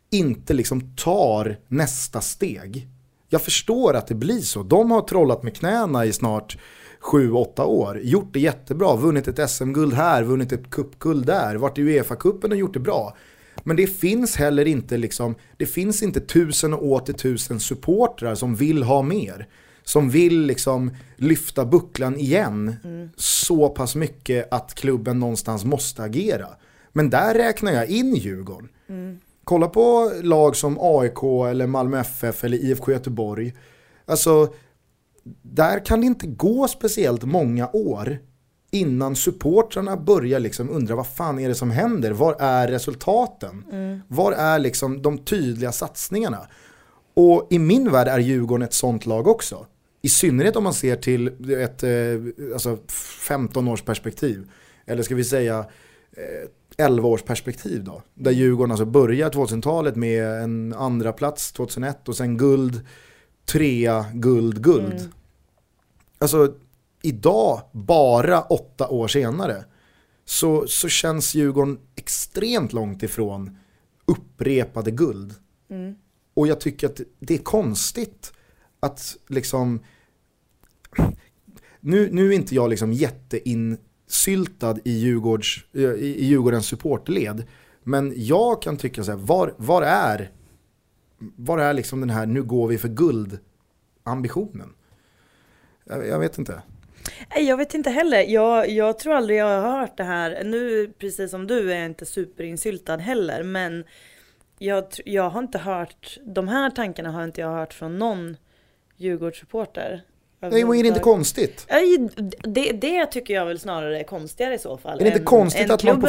S2: inte liksom tar nästa steg. Jag förstår att det blir så. De har trollat med knäna i snart 7-8 år. Gjort det jättebra, vunnit ett SM-guld här, vunnit ett cupguld där, varit i Uefa-cupen och gjort det bra. Men det finns heller inte liksom, det finns inte tusen och åter tusen supportrar som vill ha mer. Som vill liksom lyfta bucklan igen så pass mycket att klubben någonstans måste agera. Men där räknar jag in Djurgården. Mm. Kolla på lag som AIK eller Malmö FF eller IFK Göteborg. Alltså, där kan det inte gå speciellt många år innan supportrarna börjar liksom undra vad fan är det som händer? Var är resultaten? Var är liksom de tydliga satsningarna? Och i min värld är Djurgården ett sånt lag också. I synnerhet om man ser till ett eh, alltså 15 års perspektiv. Eller ska vi säga eh, 11 års perspektiv då. Där Djurgården alltså börjar 2000-talet med en andra plats 2001 och sen guld, trea, guld, guld. Alltså idag, bara åtta år senare, så, så känns Djurgården extremt långt ifrån upprepade guld. Och jag tycker att det är konstigt att liksom, nu, nu är inte jag liksom insyltad i, Djurgårds, eh, i, Djurgårdens supportled, men jag kan tycka så här, var, var är, var är liksom den här nu går vi för guld ambitionen? Jag, jag vet inte.
S1: Jag vet inte heller. Jag, jag tror aldrig jag har hört det här. Nu, precis som du, är jag inte superinsyltad heller. Men jag, jag har inte hört, de här tankarna har inte jag hört från någon Djurgårdssupporter.
S2: Nej, men är det inte konstigt?
S1: Nej, det, det tycker jag väl snarare är konstigare i så fall.
S2: Är det inte
S1: än-
S2: konstigt
S1: än
S2: att man på,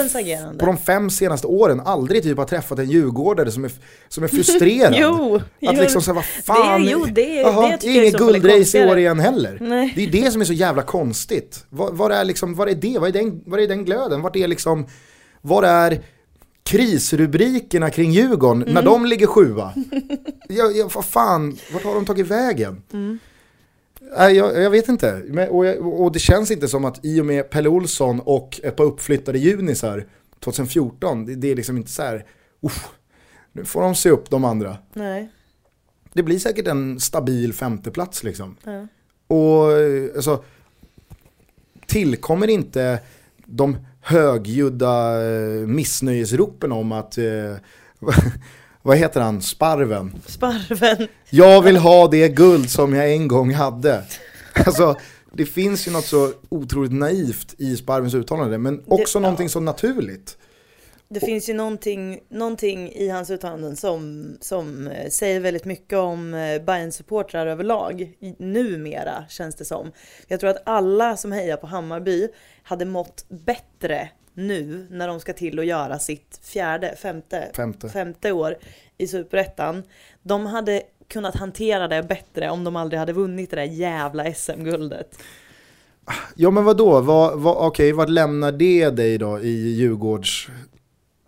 S2: på de fem senaste åren aldrig typ har träffat en djurgårdare som är, som är frustrerad?
S1: Jo,
S2: Att liksom säga vad fan,
S1: Det- jo, det-
S2: Jaha,
S1: det jag i
S2: inget
S1: är
S2: guldrace i år igen heller.
S1: Nej.
S2: Det är det som är så jävla konstigt. Var, var, är, liksom, var är det? Var är den, var är den glöden? Vart är liksom, var är krisrubrikerna kring Djurgården när
S1: Mm.
S2: de ligger sjua? jag, jag, vad fan, vart har de tagit vägen?
S1: Mm.
S2: Nej, jag, jag vet inte. Men, och, och det känns inte som att i och med Pelle Olsson och ett par uppflyttade junisar 2014, det, det är liksom inte så här, "Uff, nu får de se upp de andra.
S1: Nej.
S2: Det blir säkert en stabil femteplats liksom.
S1: Ja.
S2: Och alltså, tillkommer inte de högljudda eh, missnöjesropen om att, eh, vad heter han, Sparven?
S1: Sparven.
S2: Jag vill ha det guld som jag en gång hade. Alltså, det finns ju något så otroligt naivt i Sparvens uttalande, men också
S1: ja.
S2: någonting så naturligt.
S1: Det finns ju någonting, någonting i hans uttalanden som, som eh, säger väldigt mycket om eh, Bayerns supportrar överlag. Numera känns det som. Jag tror att alla som hejar på Hammarby hade mått bättre nu när de ska till att göra sitt fjärde, femte,
S2: Femte.
S1: femte år i Superettan. De hade kunnat hantera det bättre om de aldrig hade vunnit det där jävla SM-guldet.
S2: Ja men vadå, vad, vad, okej, vad lämnar det dig då i Djurgårds,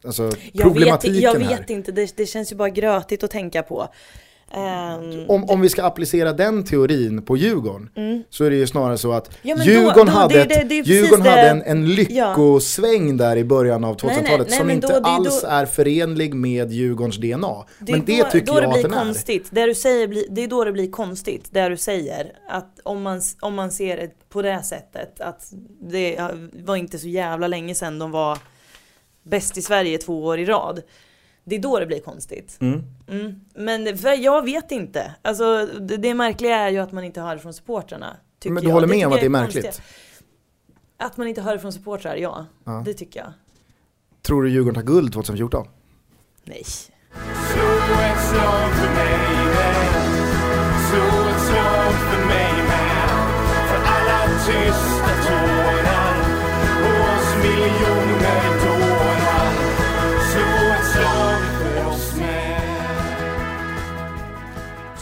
S2: alltså
S1: Jag vet, jag vet inte, det, det känns ju bara grötigt att tänka på. Ehm,
S2: Om, om vi ska applicera den teorin på Djurgården så är det ju snarare så att
S1: Mm. Ja, men då-
S2: Djurgården,
S1: då-
S2: hade,
S1: det- det- det
S2: Djurgården hade en, en lyckosväng där i början av
S1: Nej,
S2: 2000-talet
S1: nej, nej,
S2: som inte
S1: då-
S2: alls är förenlig med Djurgårdens DNA. men det tycker jag
S1: det
S2: att den är.
S1: konstigt. Det du säger det är då det blir konstigt, det du säger. Att om man, om man ser det på det sättet, att det var inte så jävla länge sedan de var bäst i Sverige två år i rad. Det är då det blir konstigt.
S2: Mm.
S1: Mm. Men för jag vet inte. Alltså, det, det märkliga är ju att man inte hör det från supportrarna.
S2: Men du
S1: jag.
S2: håller med om att det är
S1: konstigt.
S2: märkligt?
S1: Att man inte hör det från supportrar, ja.
S2: Ja.
S1: Det tycker jag.
S2: Tror du Djurgården tar guld 2014?
S1: Nej.
S3: Slå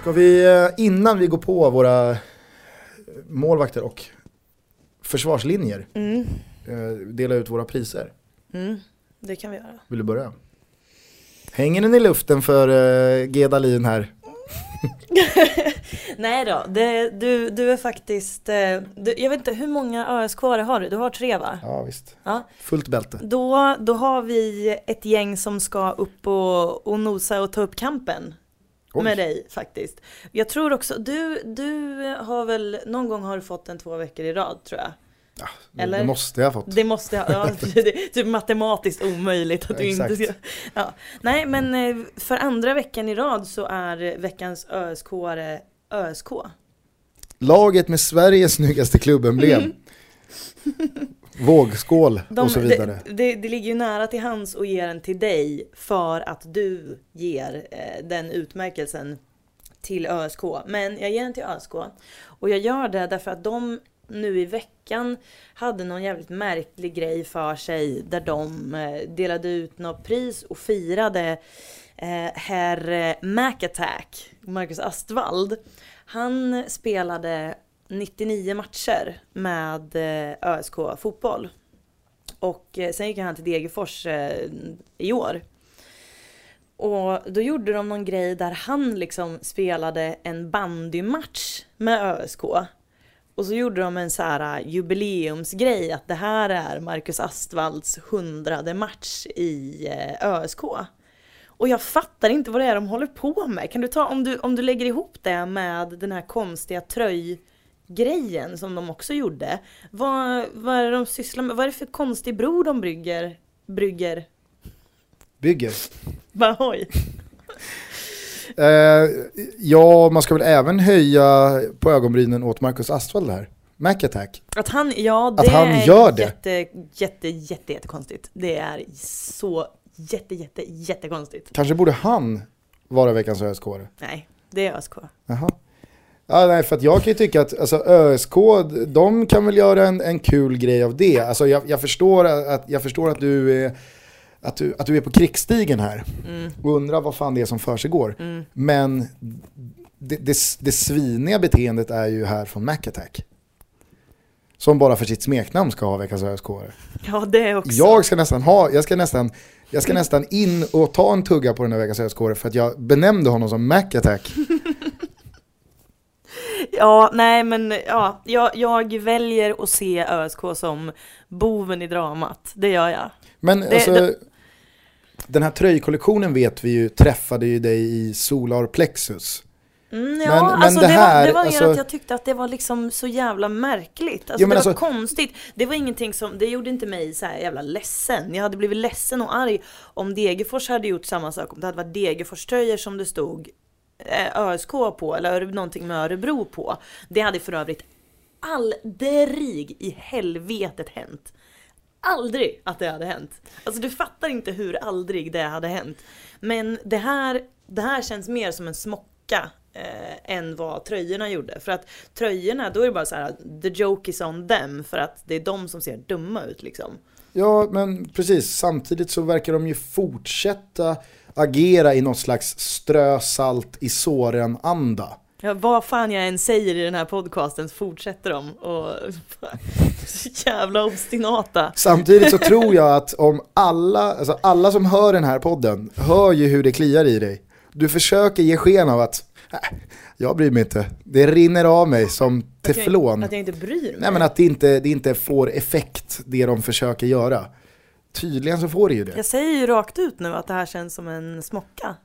S2: Ska vi, eh, innan vi går på våra målvakter och försvarslinjer,
S1: Mm.
S2: eh, dela ut våra priser?
S1: Mm. Det kan vi göra.
S2: Vill du börja? Hänger den i luften för uh, G. Dahlin här?
S1: Nej då, det, du, du är faktiskt, eh, du, jag vet inte hur många ösk har du? Du har tre va?
S2: Ja visst.
S1: Ja.
S2: Fullt bälte.
S1: Då, då har vi ett gäng som ska upp och, och nosa och ta upp kampen.
S2: Oj.
S1: med dig faktiskt. Jag tror också, du, du har väl, någon gång har du fått en två veckor i rad tror jag.
S2: Ja, det,
S1: Eller?
S2: det måste jag ha fått.
S1: Det måste jag, ja, det är typ matematiskt omöjligt att du inte
S2: Exakt.
S1: ska... Ja. Nej men eh, för andra veckan i rad så är veckans ösk ÖSK.
S2: Laget med Sveriges snyggaste klubbemblem. Vågskål
S1: De,
S2: och så vidare.
S1: det, det, det ligger ju nära till hands att ge den till dig för att du ger eh, den utmärkelsen till ÖSK. Men jag ger den till ÖSK. Och jag gör det därför att de nu i veckan hade någon jävligt märklig grej för sig där de eh, delade ut något pris och firade eh, herr eh, Macattack, Marcus Astvald. Han spelade 99 matcher med eh, ÖSK fotboll. Och eh, sen gick han till Degerfors eh, i år. Och då gjorde de någon grej där han liksom spelade en bandymatch med ÖSK. Och så gjorde de en så här jubileumsgrej att det här är Marcus Astvalds hundrade match i ÖSK. Och jag fattar inte vad det är de håller på med. Kan du ta, om du, om du lägger ihop det med den här konstiga tröj tröjgrejen som de också gjorde. Vad, vad är det de sysslar med? Vad är det för konstig bro de brygger? Brygger?
S2: Bygger.
S1: Bara oj.
S2: Eh, ja, man ska väl även höja på ögonbrynen åt Marcus Astvald här. Mac Attack.
S1: Att han, ja det
S2: Att han gör det.
S1: jätte, jätte, jätte, jättekonstigt. Det är så jätte, jätte, jättekonstigt.
S2: Kanske borde han vara veckans ösk
S1: Nej, det är ÖSK.
S2: Jaha. Ja, nej, för att jag kan ju tycka att alltså, ÖSK, de kan väl göra en, en kul grej av det. Alltså, jag, jag, förstår att, jag förstår att du är att du, att du är på krigsstigen här
S1: Mm.
S2: och undrar vad fan det är som för går. Men det, det, det sviniga beteendet är ju här från Mac Attack. Som bara för sitt smeknamn ska ha veckans ösk
S1: Ja, det också.
S2: Jag ska nästan ha, jag ska nästan, jag ska nästan in och ta en tugga på den här veckans ösk för att jag benämnde honom som Mac Attack.
S1: Ja, nej men ja, jag, jag väljer att se ÖSK som boven i dramat. Det gör jag.
S2: Men
S1: Det-
S2: alltså,
S1: det-
S2: den här tröjkollektionen vet vi ju träffade ju dig i Solar Plexus.
S1: Mm, ja,
S2: Men- men
S1: alltså
S2: det här,
S1: var, det var
S2: alltså-
S1: att jag tyckte att det var liksom så jävla märkligt. Alltså
S2: Jo,
S1: det var
S2: alltså-
S1: konstigt. Det var ingenting som, det gjorde inte mig så här jävla ledsen. Jag hade blivit ledsen och arg om Degerfors hade gjort samma sak. Om det hade varit Degerfors-tröjor som det stod Eh, ÖSK på eller någonting med Örebro på. Det hade för övrigt aldrig i helvetet hänt. Aldrig att det hade hänt. Alltså du fattar inte hur aldrig det hade hänt. Men det här, det här känns mer som en smocka eh, än vad tröjorna gjorde. För att tröjorna, då är det bara så här: the joke is on them. För att det är de som ser dumma ut liksom.
S2: Ja, men precis. Samtidigt så verkar de ju fortsätta agera i något slags strö salt i såren-anda.
S1: Ja, vad fan jag än säger i den här podcasten så fortsätter de och så jävla obstinata.
S2: Samtidigt så tror jag att om alla, alltså alla som hör den här podden hör ju hur det kliar i dig. Du försöker ge sken av att "Äh, jag bryr mig inte, det rinner av mig som
S1: Att jag-
S2: teflon.
S1: Att jag inte bryr mig.
S2: Nej men att det inte, det inte får effekt det de försöker göra. Tydligen så får det ju det.
S1: Jag säger ju rakt ut nu att det här känns som en smocka.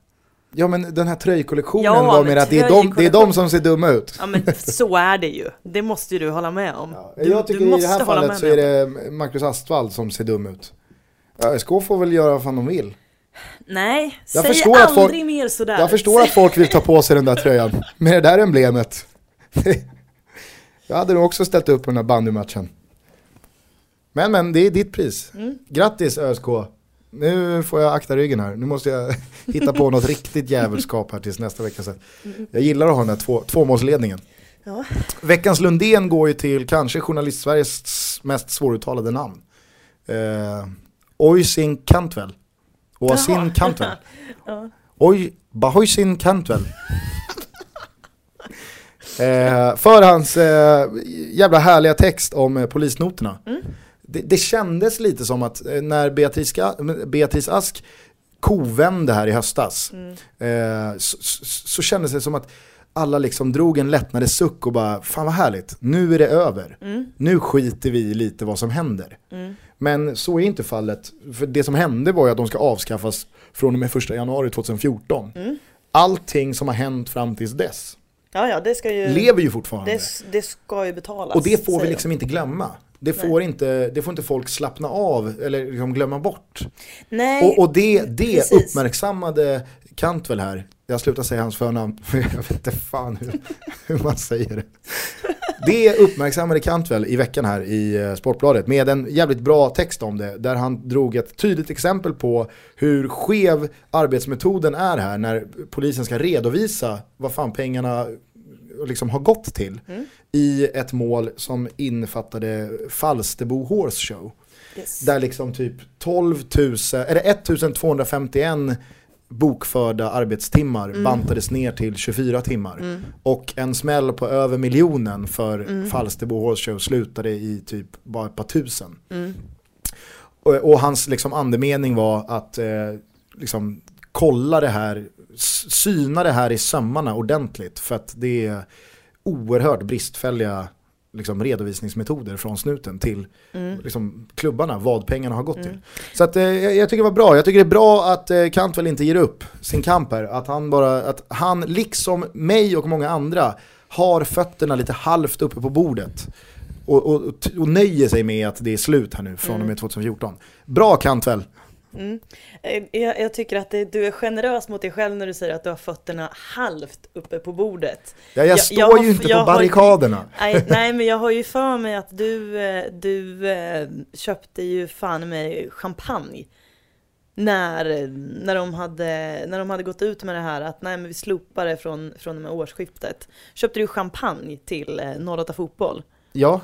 S2: Ja men den här tröjkollektionen
S1: Ja,
S2: var mer att det är, de, det är de som ser dumma ut.
S1: Ja men så är det ju. Det måste ju du hålla med om.
S2: Ja,
S1: Du,
S2: jag tycker
S1: du
S2: i det här fallet så är det Marcus Astvald som ser dum ut. Ja, SK får väl göra vad fan de vill.
S1: Nej,
S2: Jag
S1: säg
S2: förstår att
S1: aldrig
S2: folk-
S1: mer sådär.
S2: Jag förstår att folk vill ta på sig den där tröjan med det där emblemet. Jag hade nog också ställt upp på den här bandymatchen. Men men, det är ditt pris.
S1: Mm.
S2: Grattis ÖSK. Nu får jag akta ryggen här. Nu måste jag hitta på något riktigt jävelskap här tills nästa vecka. Jag gillar att ha den här två, tvåmålsledningen.
S1: Ja.
S2: Veckans Lundén går ju till kanske journalist-Sveriges mest svåruttalade namn. Eh, Oisin Cantwell.
S1: Jaha.
S2: Cantwell.
S1: Ja.
S2: Oj, Bahoisin Cantwell. eh, för hans eh, jävla härliga text om eh, polisnoterna.
S1: Mm.
S2: Det, det kändes lite som att eh, när Beatrice, Beatrice Ask kovände här i höstas
S1: Mm.
S2: eh, så, så, så kändes det som att alla liksom drog en lättnadens suck och bara fan vad härligt, nu är det över.
S1: Mm.
S2: Nu skiter vi lite vad som händer.
S1: Mm.
S2: Men så är inte fallet. För det som hände var ju att de ska avskaffas från och med 1 januari 2014.
S1: Mm.
S2: allting som har hänt fram tills dess
S1: Ja, ja, det ska ju...
S2: lever ju fortfarande.
S1: det, det ska ju betalas.
S2: Och det får vi liksom inte glömma. Det
S1: Nej.
S2: får, inte, det får inte folk slappna av eller liksom glömma bort.
S1: Nej,
S2: Och, och det, det
S1: precis.
S2: uppmärksammade Cantwell här, jag slutar säga hans förnamn, för jag vet inte fan hur, hur man säger det. Det uppmärksammade Cantwell i veckan här i eh, Sportbladet med en jävligt bra text om det, där han drog ett tydligt exempel på hur skev arbetsmetoden är här när polisen ska redovisa vad fan pengarna liksom har gått till
S1: Mm.
S2: i ett mål som innefattade Falsterbo Horse Show.
S1: yes.
S2: Där liksom typ 12 000, eller 1251 bokförda arbetstimmar
S1: Mm.
S2: bantades ner till 24 timmar. Och en smäll på över miljonen för
S1: Mm.
S2: Falsterbo Horse Show slutade i typ bara ett par tusen.
S1: Mm.
S2: Och, och hans liksom andemening var att eh, liksom kolla det här, syna det här i sömmarna ordentligt för att det är oerhört bristfälliga liksom, redovisningsmetoder från snuten till
S1: Mm.
S2: liksom, klubbarna, vad pengarna har gått till. Så att, eh, jag, tycker det var bra, jag tycker det är bra att eh, Cantwell inte ger upp sin kamp här, att han bara, att han liksom mig och många andra har fötterna lite halvt uppe på bordet. Och, och, och, nöjer sig med att det är slut här nu från och med 2014. Bra Cantwell!
S1: Mm. Eh, Jag, jag tycker att det, du är generös mot dig själv när du säger att du har fötterna halvt uppe på bordet.
S2: Ja, jag,
S1: Jag-
S2: står
S1: jag har-
S2: ju inte på
S1: har-
S2: barrikaderna.
S1: Nej, nej, men jag har ju för mig att du, eh, du eh, köpte ju fan med champagne. När, när, de hade, när de hade gått ut med det här att nej men vi slopar det från, från och med årsskiftet. Köpte du champagne till eh, 08 Fotboll?
S2: Ja,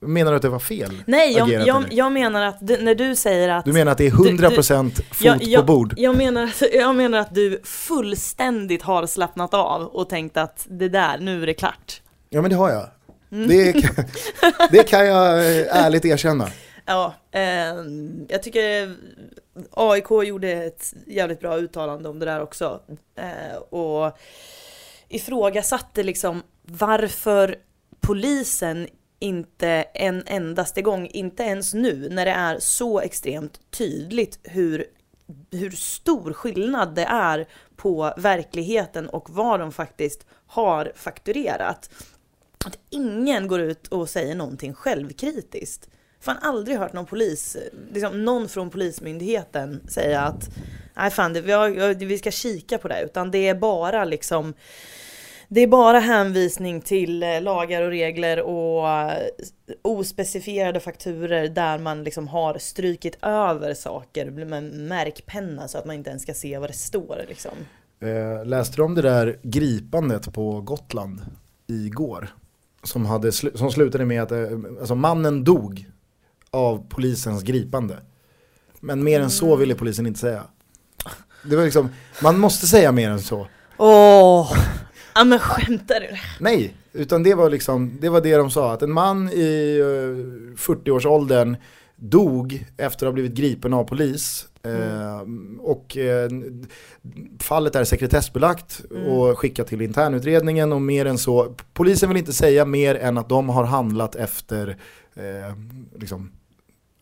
S2: menar du att det var fel?
S1: Nej, jag,
S2: agerat,
S1: jag, jag menar att du, när du säger att
S2: Du menar att det är 100% fot
S1: jag, jag,
S2: på bord?
S1: Jag menar, att, jag menar att du fullständigt har slappnat av och tänkt att det där, nu är det klart.
S2: Ja men det har jag.
S1: Mm.
S2: Det, kan, det kan jag eh, ärligt erkänna.
S1: Ja, eh, jag tycker AIK gjorde ett jävligt bra uttalande om det där också. Eh, och ifrågasatte liksom varför polisen inte en endaste gång, inte ens nu när det är så extremt tydligt hur, hur stor skillnad det är på verkligheten och vad de faktiskt har fakturerat. Att ingen går ut och säger någonting självkritiskt. Fan aldrig hört någon polis, liksom någon från polismyndigheten säga att nej fan det, vi, har, vi ska kika på det utan det är bara liksom det är bara hänvisning till eh, lagar och regler och eh, ospecifierade fakturer där man liksom har strykit över saker med märkpenna så att man inte ens ska se vad det står liksom.
S2: Eh, läste du om det där gripandet på Gotland igår? Som, hade slu- som slutade med att eh, alltså mannen dog av polisens gripande. Men mer än så ville polisen inte säga. Det var liksom, man måste säga mer än så.
S1: Åh! Ja men skämtar du?
S2: Nej, utan det var liksom, det var det de sa. Att en man i eh, 40-årsåldern dog efter att ha blivit gripen av polis. Eh, och eh, fallet är sekretessbelagt och skickat till internutredningen och mer än så. Polisen vill inte säga mer än att de har handlat efter eh, liksom,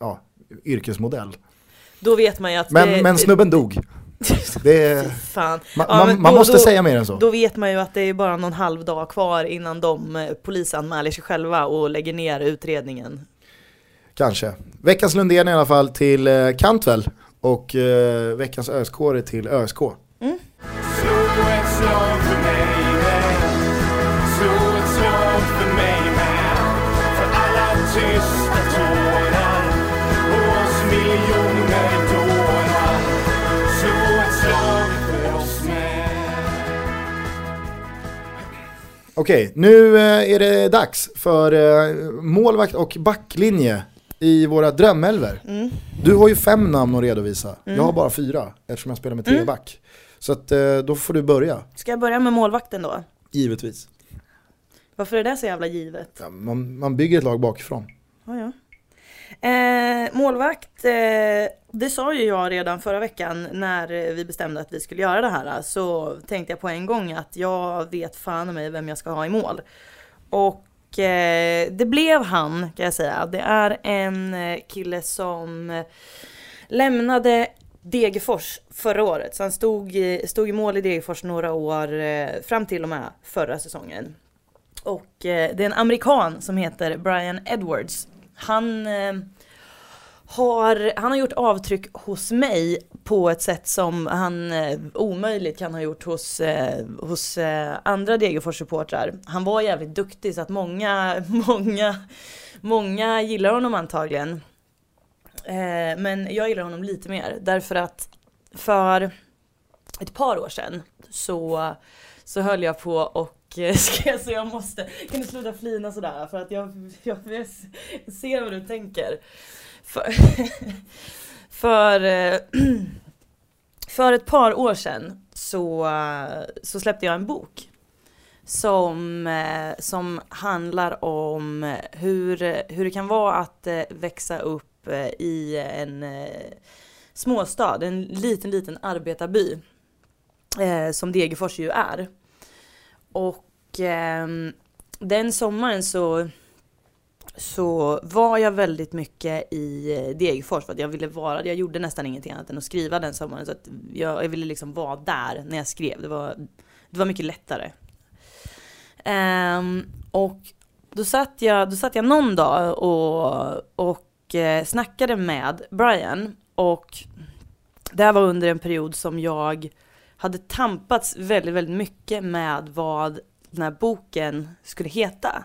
S2: ja, yrkesmodell.
S1: Då vet man ju att
S2: Men,
S1: det,
S2: men snubben dog. Det,
S1: Fan.
S2: man,
S1: Ja,
S2: man, man
S1: då-
S2: måste
S1: då-
S2: säga mer än så.
S1: Då vet man ju att det är bara någon halv dag kvar innan de eh, polisanmäler sig själva och lägger ner utredningen.
S2: Kanske. Veckans Lundén i alla fall till eh, Cantwell och eh, veckans öskåre till ÖSK.
S3: Slå
S2: Okej, nu eh, är det dags för eh, målvakt och backlinje i våra drömälver.
S1: Mm.
S2: Du har ju fem namn att redovisa, jag har bara fyra eftersom jag spelar med tre
S1: Mm.
S2: back. Så att, eh, då får du börja,
S1: Ska jag börja med målvakten då?
S2: givetvis.
S1: Varför är det så jävla givet?
S2: Ja, man, man bygger ett lag bakifrån.
S1: Ja, ja. Eh, målvakt, eh, det sa ju jag redan förra veckan när vi bestämde att vi skulle göra det här. Så tänkte jag på en gång att jag vet fan i mig vem jag ska ha i mål. Och eh, det blev han kan jag säga. Det är en eh, kille som lämnade Degerfors förra året. Så han stod i, stod i mål i Degerfors några år eh, fram till och med förra säsongen. Och eh, det är en amerikan som heter Brian Edwards. Han eh, har, han har gjort avtryck hos mig på ett sätt som han eh, omöjligt kan ha gjort hos, eh, hos eh, andra Degerfors-supportrar. Han var jävligt duktig så att många, många, många gillar honom antagligen. Eh, men jag gillar honom lite mer därför att för ett par år sedan så, så höll jag på och eh, ska jag, så jag måste, kan du sluta flina sådär för att jag, jag, jag ser vad du tänker. För, för, eh, för ett par år sedan så, eh, så släppte jag en bok som, eh, som handlar om hur, hur det kan vara att växa upp i en småstad, en liten liten arbetarby som Degerfors ju är. Och ehm, den sommaren så så var jag väldigt mycket i eh, Degerfors för att jag ville vara, jag gjorde nästan ingenting annat än att skriva den sommaren så att jag, jag ville liksom vara där när jag skrev. Det var, det var mycket lättare. Um, och då satt, jag, då satt jag någon dag och, och eh, snackade med Brian och det här var under en period som jag hade tampats väldigt, väldigt mycket med vad den här boken skulle heta.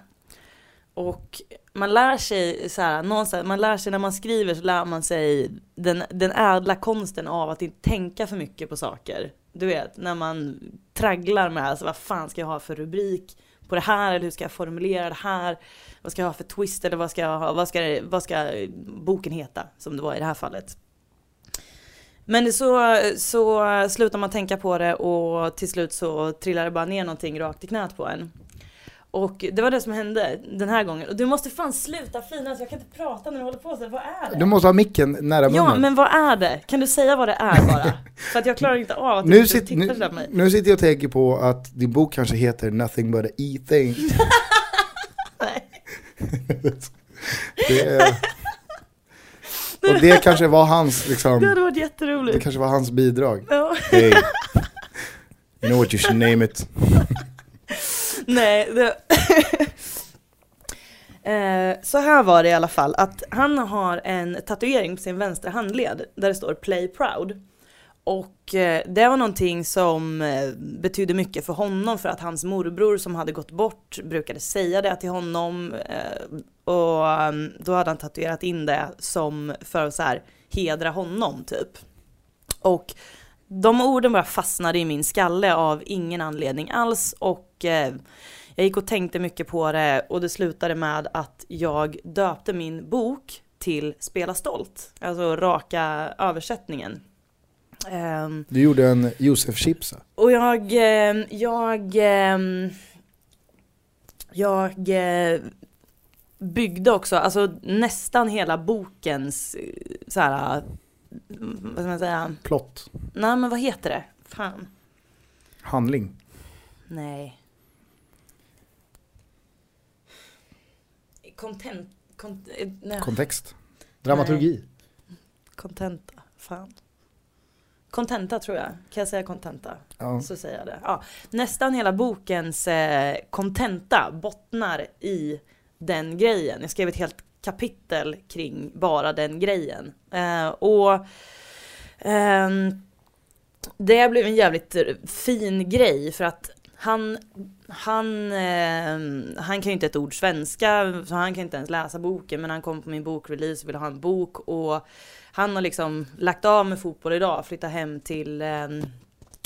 S1: Och man lär sig så här, någonstans, man lär sig när man skriver så lär man sig den, den ädla konsten av att inte tänka för mycket på saker. Du vet, när man tragglar med alltså, vad fan ska jag ha för rubrik på det här eller hur ska jag formulera det här? Vad ska jag ha för twist eller vad ska, jag ha, vad ska, vad ska boken heta som det var i det här fallet? Men så, så slutar man tänka på det och till slut så trillar det bara ner någonting rakt i knät på en. Och det var det som hände den här gången. Och du måste fan sluta flina, så jag kan inte prata när du håller på så. Vad är det?
S2: Du måste ha micken nära munnen.
S1: Ja, men vad är det? Kan du säga vad det är bara? För att jag klarar inte av att du
S2: nu,
S1: tittar
S2: nu,
S1: sådär på mig.
S2: nu sitter jag och tänker på att din bok kanske heter Nothing but a E-thing.
S1: Nej.
S2: det är, och det kanske var hans, liksom,
S1: Det hade varit
S2: det
S1: jätteroligt.
S2: kanske var hans bidrag.
S1: Ja.
S2: Hey, you know what you should name it.
S1: Nej, det... Eh, så här var det i alla fall, att han har en tatuering på sin vänstra handled där det står Play Proud. Och eh, det var någonting som eh, betydde mycket för honom för att hans morbror som hade gått bort brukade säga det till honom. Eh, och mm, då hade han tatuerat in det som för att så här hedra honom typ. Och de orden bara fastnade i min skalle av ingen anledning alls och eh, jag gick och tänkte mycket på det och det slutade med att jag döpte min bok till Spela stolt, alltså raka översättningen. Um,
S2: Du gjorde en Josef Chipsa.
S1: och jag, eh, jag, eh, jag eh, byggde också, alltså nästan hela bokens eh, så här, vad ska man säga,
S2: Plott.
S1: nej men vad heter det? Fan.
S2: Handling.
S1: Nej. Content, kont, eh, nej,
S2: Kontext. Dramaturgi.
S1: contenta, fan. Contenta tror jag, kan jag säga contenta?
S2: Ja.
S1: Så säger jag det. Ja, nästan hela bokens eh, contenta bottnar i den grejen. Jag skrev ett helt kapitel kring bara den grejen. Eh, och ehm, det blev en jävligt fin grej för att han, han, eh, han kan ju inte ett ord svenska, så han kan inte ens läsa boken, men han kom på min bokrelease och ville ha en bok och han har liksom lagt av med fotboll idag, flyttat hem till eh,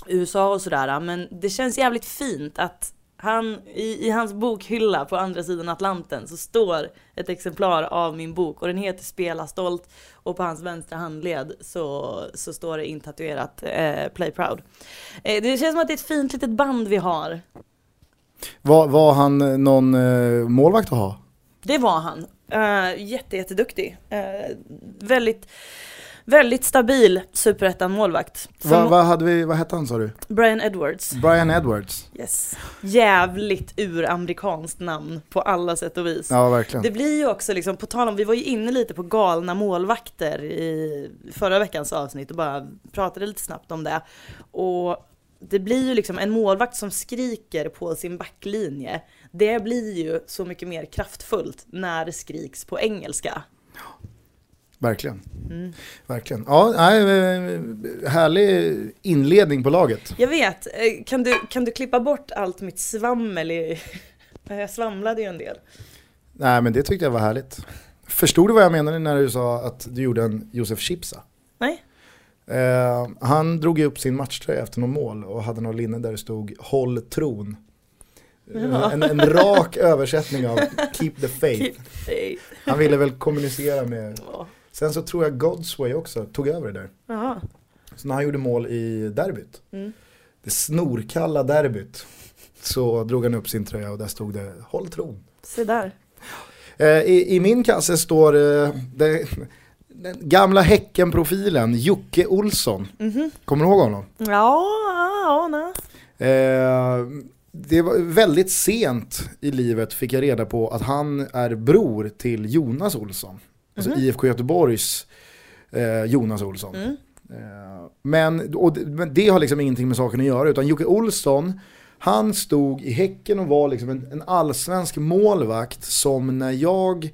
S1: USA och sådär. Men det känns jävligt fint att han, i, i hans bokhylla på andra sidan Atlanten så står ett exemplar av min bok och den heter Spela stolt och på hans vänstra handled så, så står det intatuerat eh, Play Proud. Eh, det känns som att det är ett fint litet band vi har.
S2: Var, var han eh, någon eh, målvakt att ha?
S1: Det var han. Uh, jätte, jätteduktig. Uh, väldigt, Väldigt stabil superettan målvakt.
S2: Vad vad hade vi, vad hette han sa du?
S1: Brian Edwards.
S2: Brian Edwards.
S1: Yes. Jävligt uramerikanskt namn på alla sätt och vis.
S2: Ja verkligen.
S1: Det blir ju också liksom, på tal om, vi var ju inne lite på galna målvakter i förra veckans avsnitt och bara pratade lite snabbt om det. Och det blir ju liksom en målvakt som skriker på sin backlinje. Det blir ju så mycket mer kraftfullt när det skriks på engelska.
S2: Verkligen.
S1: Mm.
S2: Verkligen. Ja, nej, eh, härlig inledning på laget.
S1: Jag vet, eh, kan du, kan du klippa bort allt mitt svammel i... Jag svamlade ju en del.
S2: Nej men det tyckte jag var härligt. Förstod du vad jag menade när du sa att du gjorde en Josef Chipsa?
S1: Nej?
S2: Eh, han drog upp sin matchtröja efter någon mål och hade någon linne där det stod Håll tron.
S1: Ja.
S2: En, en rak översättning av Keep the faith.
S1: Keep faith.
S2: Han ville väl kommunicera med,
S1: Ja.
S2: Sen så tror jag Godsway också tog över det där.
S1: Jaha.
S2: Så när han gjorde mål i derbyt,
S1: Mm.
S2: det snorkalla derbyt, så drog han upp sin tröja och där stod det Håll tron.
S1: Se där.
S2: Eh, I, I min kasse står eh, det, den gamla Häcken-profilen Jocke Olsson.
S1: Mhm.
S2: Kommer du ihåg honom?
S1: Ja, ja, nej.
S2: Eh, det var väldigt sent i livet fick jag reda på att han är bror till Jonas Olsson. Alltså
S1: Mhm.
S2: IFK Göteborgs eh, Jonas Olsson.
S1: Mm.
S2: Eh, men, och det, men det har liksom ingenting med saken att göra utan Jocke Olsson han stod i Häcken och var liksom en, en allsvensk målvakt som när jag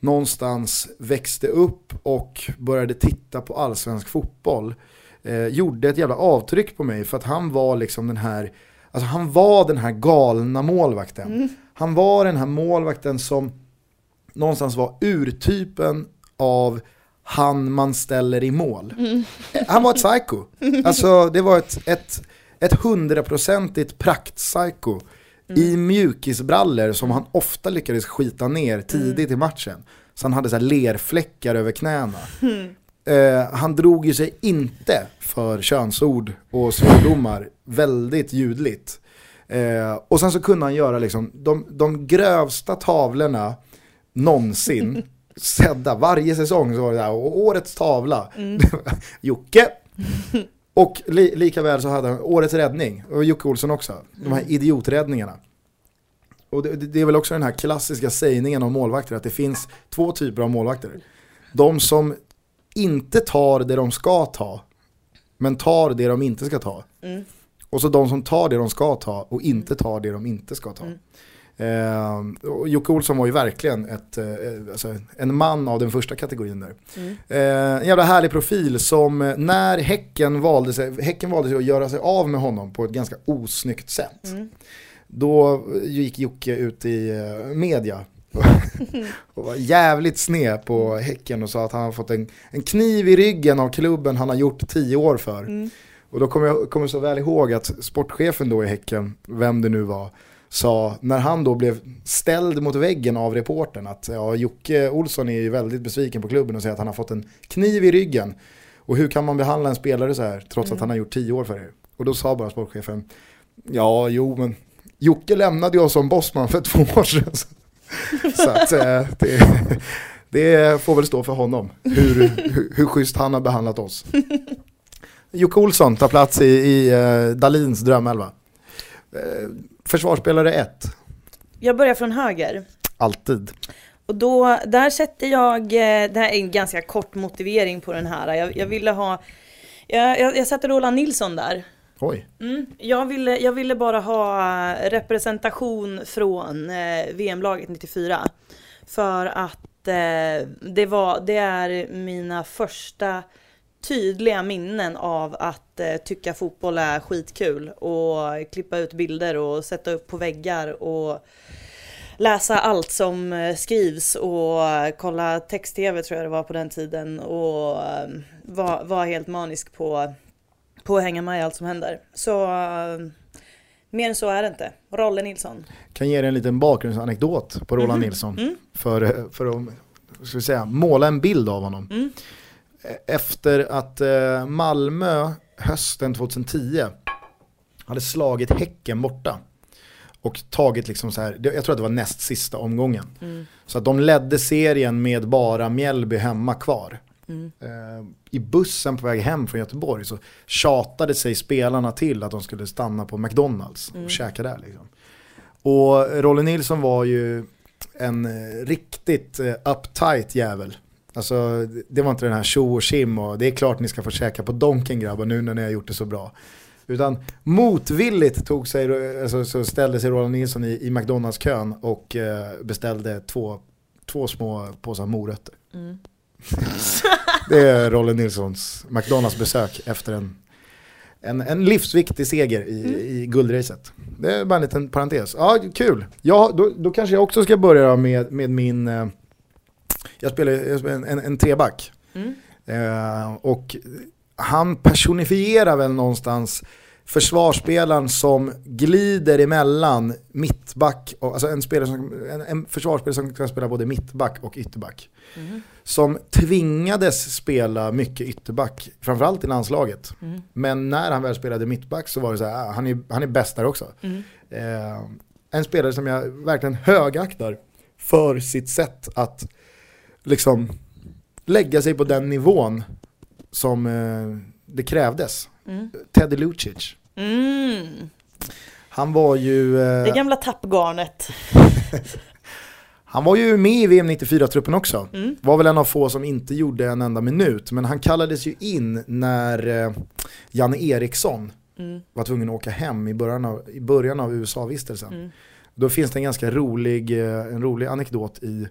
S2: någonstans växte upp och började titta på allsvensk fotboll eh, gjorde ett jävla avtryck på mig för att han var liksom den här Alltså han var den här galna målvakten. Han var den här målvakten som någonstans var urtypen av han man ställer i mål. Han var ett psycho. Alltså det var ett, ett, ett hundraprocentigt praktpsycho i mjukisbrallor som han ofta lyckades skita ner tidigt i matchen. Så han hade så lerfläckar över knäna. Eh, han drog ju sig inte för könsord och svordomar väldigt ljudligt. Eh, och sen så kunde han göra liksom de, de grövsta tavlorna någonsin sedda. Varje säsong så var det där, och årets tavla, Jocke. Och li, lika väl så hade han årets räddning, och Jocke Olsson också, de här idioträddningarna. Och det, det är väl också den här klassiska sägningen om målvakter, att det finns två typer av målvakter. De som inte tar det de ska ta, men tar det de inte ska ta.
S1: Mm.
S2: Och så de som tar det de ska ta och inte tar det de inte ska ta. Eh, och Jocke Olsson var ju verkligen ett, eh, alltså en man av den första kategorin där.
S1: Mm.
S2: Eh, en jävla härlig profil som eh, när häcken valde, sig, häcken valde sig att göra sig av med honom på ett ganska osnyggt sätt.
S1: Mm.
S2: Då gick Jocke ut i eh, media och var jävligt sned på Häcken och sa att han har fått en, en kniv i ryggen av klubben han har gjort tio år för.
S1: Mm.
S2: Och då kommer jag kommer så väl ihåg att sportchefen då i Häcken, vem det nu var, sa när han då blev ställd mot väggen av reportern att ja, Jocke Olsson är ju väldigt besviken på klubben och säger att han har fått en kniv i ryggen. Och hur kan man behandla en spelare så här trots att han har gjort tio år för er? Och då sa bara sportchefen, ja jo men Jocke lämnade ju oss som bossman för två år sedan. Så att eh, det, det får väl stå för honom, hur, hur, hur schysst han har behandlat oss. Jocke Olsson tar plats i, i uh, Dalins drömelva. Uh, försvarsspelare 1,
S1: Jag börjar från höger.
S2: alltid.
S1: Och då, där sätter jag, eh, det här är en ganska kort motivering på den här. Jag, jag ville ha, jag, jag, jag sätter Roland Nilsson där.
S2: Oj,
S1: Mm, jag, ville, jag ville bara ha representation från eh, VM-laget 94. För att eh, det, var, det är mina första tydliga minnen av att eh, tycka fotboll är skitkul och klippa ut bilder och sätta upp på väggar och läsa allt som eh, skrivs och kolla text-tv tror jag det var på den tiden och eh, var, var helt manisk på, på att hänga med i allt som händer. Så eh, mer än så är det inte. Rolle Nilsson.
S2: kan ge dig en liten bakgrundsanekdot på Roland Nilsson.
S1: Mm.
S2: För, för att ska vi säga, måla en bild av honom.
S1: Mm.
S2: Efter att eh, Malmö hösten 2010 hade slagit Häcken borta. Och tagit liksom så här, jag tror att det var näst sista omgången.
S1: Mm.
S2: Så att de ledde serien med bara Mjällby hemma kvar.
S1: Mm.
S2: Eh, I bussen på väg hem från Göteborg så tjatade sig spelarna till att de skulle stanna på McDonalds och
S1: Mm.
S2: käka där. Liksom. Och Rolle Nilsson var ju en eh, riktigt uptight jävel. Alltså det var inte den här tjo och tjim och det är klart ni ska få käka på Donken grabbar nu när ni har gjort det så bra. Utan motvilligt tog sig, alltså, så ställde sig Roland Nilsson i, i McDonalds-kön och eh, beställde två, två små påsar morötter.
S1: Mm.
S2: Det är Rolle Nilssons McDonalds-besök efter en, en, en livsviktig seger i,
S1: Mm.
S2: i guldracet. Det är bara en liten parentes. Ja, kul. Ja, då, då kanske jag också ska börja med, med min... Eh, jag spelar, en, en, en treback.
S1: Mm.
S2: Eh, och han personifierar väl någonstans försvarsspelaren som glider emellan mittback, och, alltså en, spelare som, en, en försvarsspelare som kan spela både mittback och ytterback.
S1: Mm.
S2: Som tvingades spela mycket ytterback, framförallt i landslaget.
S1: Mm.
S2: Men när han väl spelade mittback så var det så här, ah, han är, han är bäst där också.
S1: Mm.
S2: Eh, en spelare som jag verkligen högaktar för sitt sätt att liksom lägga sig på den nivån som eh, det krävdes.
S1: Mm.
S2: Teddy Lucic.
S1: Mm.
S2: Han var ju,
S1: Det
S2: eh,
S1: gamla tappgarnet.
S2: han var ju med i VM 94-truppen också.
S1: Mm.
S2: Var väl en av få som inte gjorde en enda minut, men han kallades ju in när eh, Janne Eriksson
S1: Mm.
S2: var tvungen att åka hem i början av, i början av USA-vistelsen.
S1: Mm.
S2: Då finns det en ganska rolig, eh, en rolig anekdot i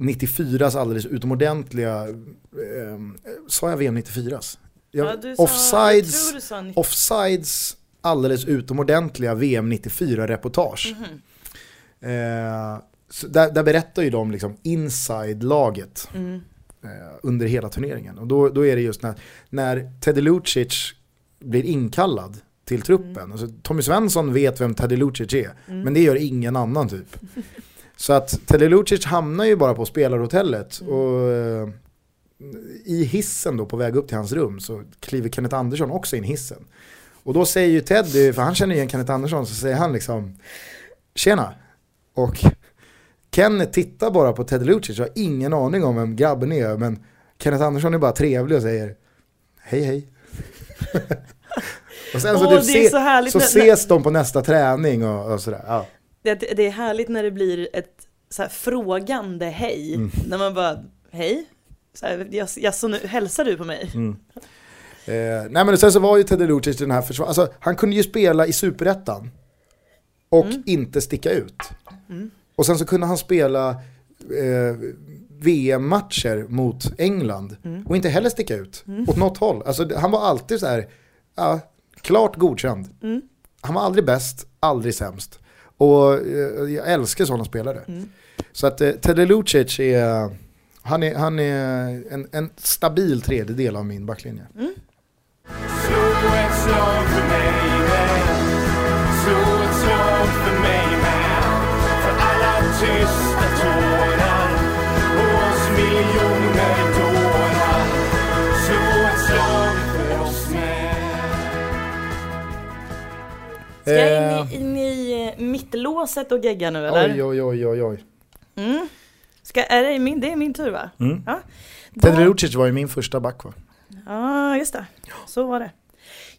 S2: 94s alldeles utomordentliga, eh, sa jag VM 94s? Jag,
S1: Ja, du sa-
S2: offsides,
S1: jag
S2: offsides alldeles utomordentliga VM 94-reportage.
S1: Mhm.
S2: Eh, så där, där berättar ju de liksom inside-laget
S1: Mm.
S2: eh, under hela turneringen. Och då, då är det just när, när Teddy Lucic blir inkallad till truppen. Alltså, Tommy Svensson vet vem Teddy Lucic är,
S1: Mm.
S2: men det gör ingen annan typ. Så att Teddy Lucic hamnar ju bara på spelarhotellet
S1: Mm.
S2: och eh, i hissen då på väg upp till hans rum så kliver Kenneth Andersson också in i hissen. Och då säger ju Teddy, för han känner igen Kenneth Andersson, så säger han liksom Tjena! Och Kenneth tittar bara på Teddy Lucic och har ingen aning om vem grabben är, men Kenneth Andersson är bara trevlig och säger Hej hej. och sen så,
S1: Åh,
S2: typ se,
S1: så
S2: så ses de på nästa träning och, och sådär. Ja.
S1: Det, det är härligt när det blir ett så frågande hej.
S2: Mm.
S1: När man bara, hej? Så här, jag, jag, så nu, hälsar du på mig?
S2: Mm. Eh, nej men sen så var ju Teddy Lucic den här försvar... Alltså han kunde ju spela i superettan och
S1: Mm.
S2: inte sticka ut.
S1: Mm.
S2: Och sen så kunde han spela eh, VM-matcher mot England
S1: Mm.
S2: och inte heller sticka ut
S1: Mm.
S2: åt något håll. Alltså han var alltid så här, ja, klart godkänd.
S1: Mm.
S2: Han var aldrig bäst, aldrig sämst. Och eh, jag älskar sådana spelare.
S1: Mm.
S2: Så att eh, Teddy Lucic är, han är, han är en, en stabil tredjedel av min backlinje.
S3: Med
S1: Ska jag in i, in i eh, mittlåset och gegga nu eller?
S2: Oj, oj, oj, oj, oj.
S1: Mm. Ska, är det, min, det är min tur va?
S2: Mm.
S1: Ja.
S2: Teddy Lucic var ju min första back va?
S1: Ja, just det. Så var det.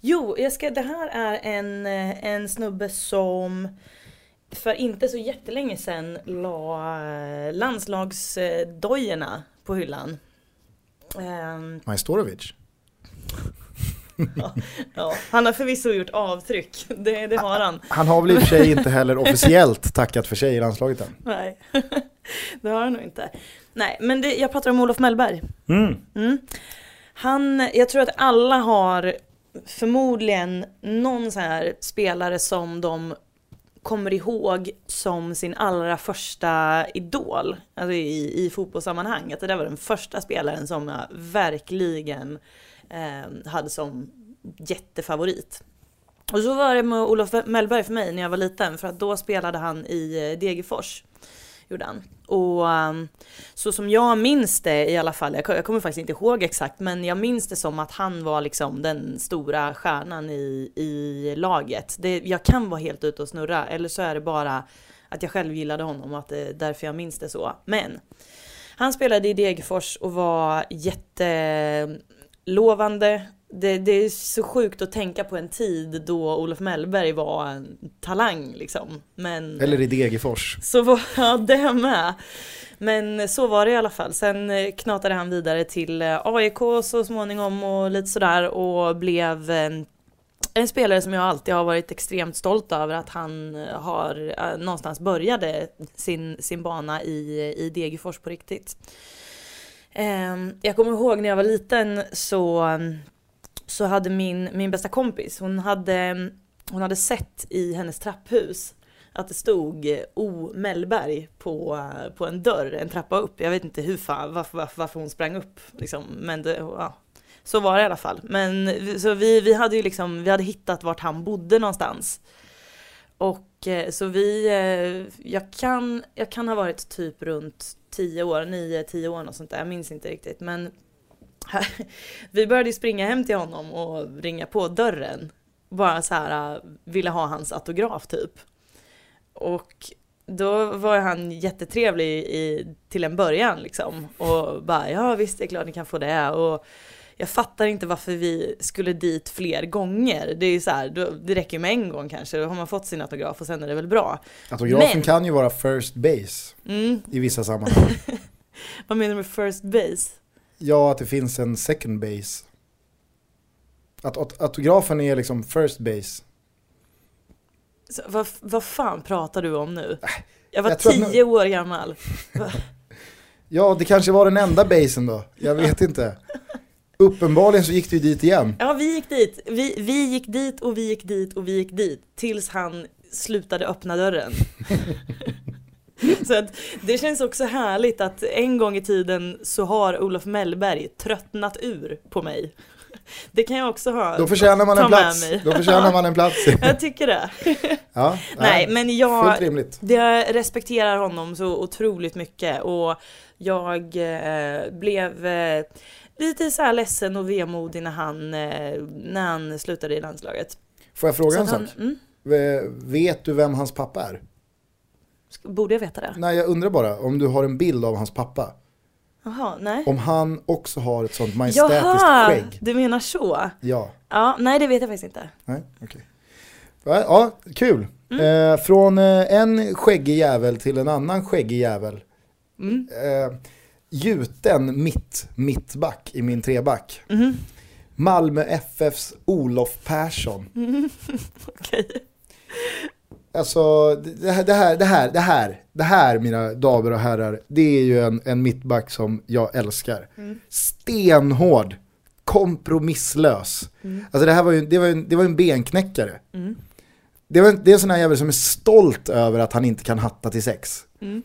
S1: Jo, jag ska, det här är en, eh, en snubbe som för inte så jättelänge sedan la eh, landslagsdojorna på hyllan. Ehm,
S2: Majstorovic.
S1: ja, han har förvisso gjort avtryck, det, det har han.
S2: Han har väl i och för sig inte heller officiellt tackat för sig i landslaget än.
S1: Nej, det har han nog inte. Nej, men det, jag pratar om Olof Mellberg.
S2: Mm.
S1: Mm. Han, jag tror att alla har förmodligen någon sån här spelare som de kommer ihåg som sin allra första idol. Alltså i, i fotbollssammanhang. Att det där var den första spelaren som jag verkligen Ehm, hade som jättefavorit. Och så var det med Olof Mellberg för mig när jag var liten. För att då spelade han i eh, Degerfors. Gjorde han. Och ehm, så som jag minns det i alla fall, jag, kommer faktiskt inte ihåg exakt, men jag minns det som att han var liksom den stora stjärnan i, i laget. Det, jag kan vara helt ute och snurra, eller så är det bara att jag själv gillade honom och att det är därför jag minns det så. Men Han spelade i Degerfors och var jätte jättelovande. Det, det är så sjukt att tänka på en tid då Olof Mellberg var en talang liksom. Men
S2: Eller i Degerfors.
S1: så var ja, det med. Men så var det i alla fall. Sen eh, knatade han vidare till eh, AIK så småningom och lite sådär och blev eh, en spelare som jag alltid har varit extremt stolt över att han har någonstans började sin, sin bana i, i Degerfors på riktigt. Ehm, jag kommer ihåg när jag var liten så, så hade min, min bästa kompis, hon hade, hon hade sett i hennes trapphus att det stod O. Mellberg på, på en dörr, en trappa upp. Jag vet inte hur fan, varför, varför, varför hon sprang upp liksom. Men det, ja, så var det i alla fall. Men så vi, vi hade ju liksom, vi hade hittat vart han bodde någonstans. Och Eh, så vi, eh, jag kan, jag kan ha varit typ runt 10 år, 9-10 år och sånt där, jag minns inte riktigt. Men vi började ju springa hem till honom och ringa på dörren. Bara så här, eh, ville ha hans autograf typ. Och då var han jättetrevlig i, till en början liksom. Och bara, ja visst det är klart ni kan få det. Och jag fattar inte varför vi skulle dit fler gånger. Det är så här, det räcker ju med en gång kanske. Då har man fått sin autograf och sen är det väl bra.
S2: Autografen
S1: Men-
S2: kan ju vara first base
S1: Mm,
S2: i vissa sammanhang.
S1: vad menar du med first base?
S2: ja, att det finns en second base. Att aut- autografen är liksom first base.
S1: Så, vad, vad fan pratar du om nu? Jag var
S2: jag att nu-
S1: tio år gammal.
S2: Ja, det kanske var den enda basen då. Jag vet inte. Uppenbarligen så gick du dit igen.
S1: Ja, vi gick dit. Vi, vi gick dit och vi gick dit och vi gick dit. Tills han slutade öppna dörren. så att det känns också härligt att en gång i tiden så har Olof Mellberg tröttnat ur på mig. Det kan jag också ha.
S2: Då förtjänar man en plats. Då förtjänar man en plats.
S1: Jag tycker det.
S2: Ja,
S1: Nej, men jag, jag respekterar honom så otroligt mycket och jag eh, blev eh, lite så här ledsen och vemodig när han, eh, när han slutade i landslaget.
S2: Får jag fråga
S1: Så
S2: en sak?
S1: mm,
S2: Vet du vem hans pappa är?
S1: borde jag veta det?
S2: Nej, jag undrar bara om du har en bild av hans pappa.
S1: Jaha, nej.
S2: Om han också har ett sånt majestätiskt
S1: Jaha,
S2: skägg.
S1: du menar så?
S2: Ja,
S1: Ja, nej det vet jag faktiskt inte.
S2: nej, okej. Ja, ja, kul.
S1: Mm.
S2: Eh, från eh, en skäggig jävel till en annan skäggig jävel.
S1: Mm.
S2: Eh, gjuten mitt, mittback i min treback.
S1: Mhm.
S2: Malmö FFs Olof Persson.
S1: Okej.
S2: Alltså det här, det här, det här, det här, det här mina damer och herrar, det är ju en, en mittback som jag älskar. Stenhård, kompromisslös. Alltså det här var ju, det var ju, det var en benknäckare.
S1: Mm.
S2: Det, var, det är en sån här jävel som är stolt över att han inte kan hatta till sex.
S1: Mm.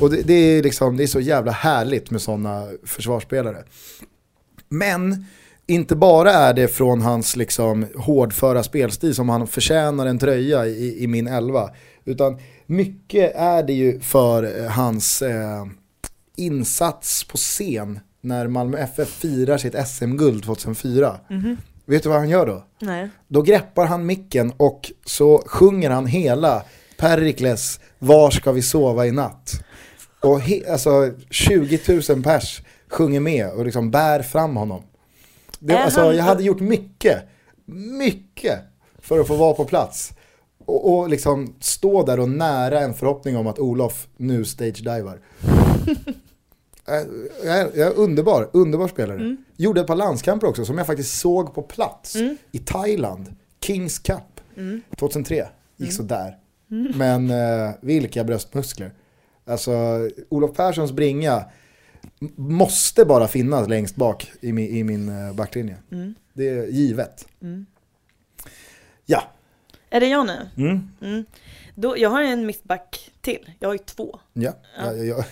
S2: Och det, det, är liksom, det är så jävla härligt med sådana försvarsspelare. Men inte bara är det från hans liksom hårdföra spelstil som han förtjänar en tröja i, i min elva. Utan mycket är det ju för eh, hans eh, insats på scen när Malmö FF firar sitt SM-guld 2004.
S1: Mhm.
S2: Vet du vad han gör då?
S1: Nej.
S2: Då greppar han micken och så sjunger han hela Perikles Var ska vi sova i natt? Och he, alltså 20 000 pers sjunger med och liksom bär fram honom. Det,
S1: Är
S2: alltså, jag hade gjort mycket, mycket för att få vara på plats. Och, och liksom stå där och nära en förhoppning om att Olof nu stage-divar. jag, jag, jag är underbar, underbar spelare. Gjorde ett par landskamper också som jag faktiskt såg på plats i Thailand. Kings Cup 2003. Gick sådär. Men eh, vilka bröstmuskler. Alltså Olof Perssons bringa måste bara finnas längst bak i min, i min eh, backlinje. Det är givet. Ja.
S1: Är det jag nu?
S2: Mm.
S1: Mm. Då, jag har en mittback till. Jag har ju två.
S2: Ja, Jag, jag,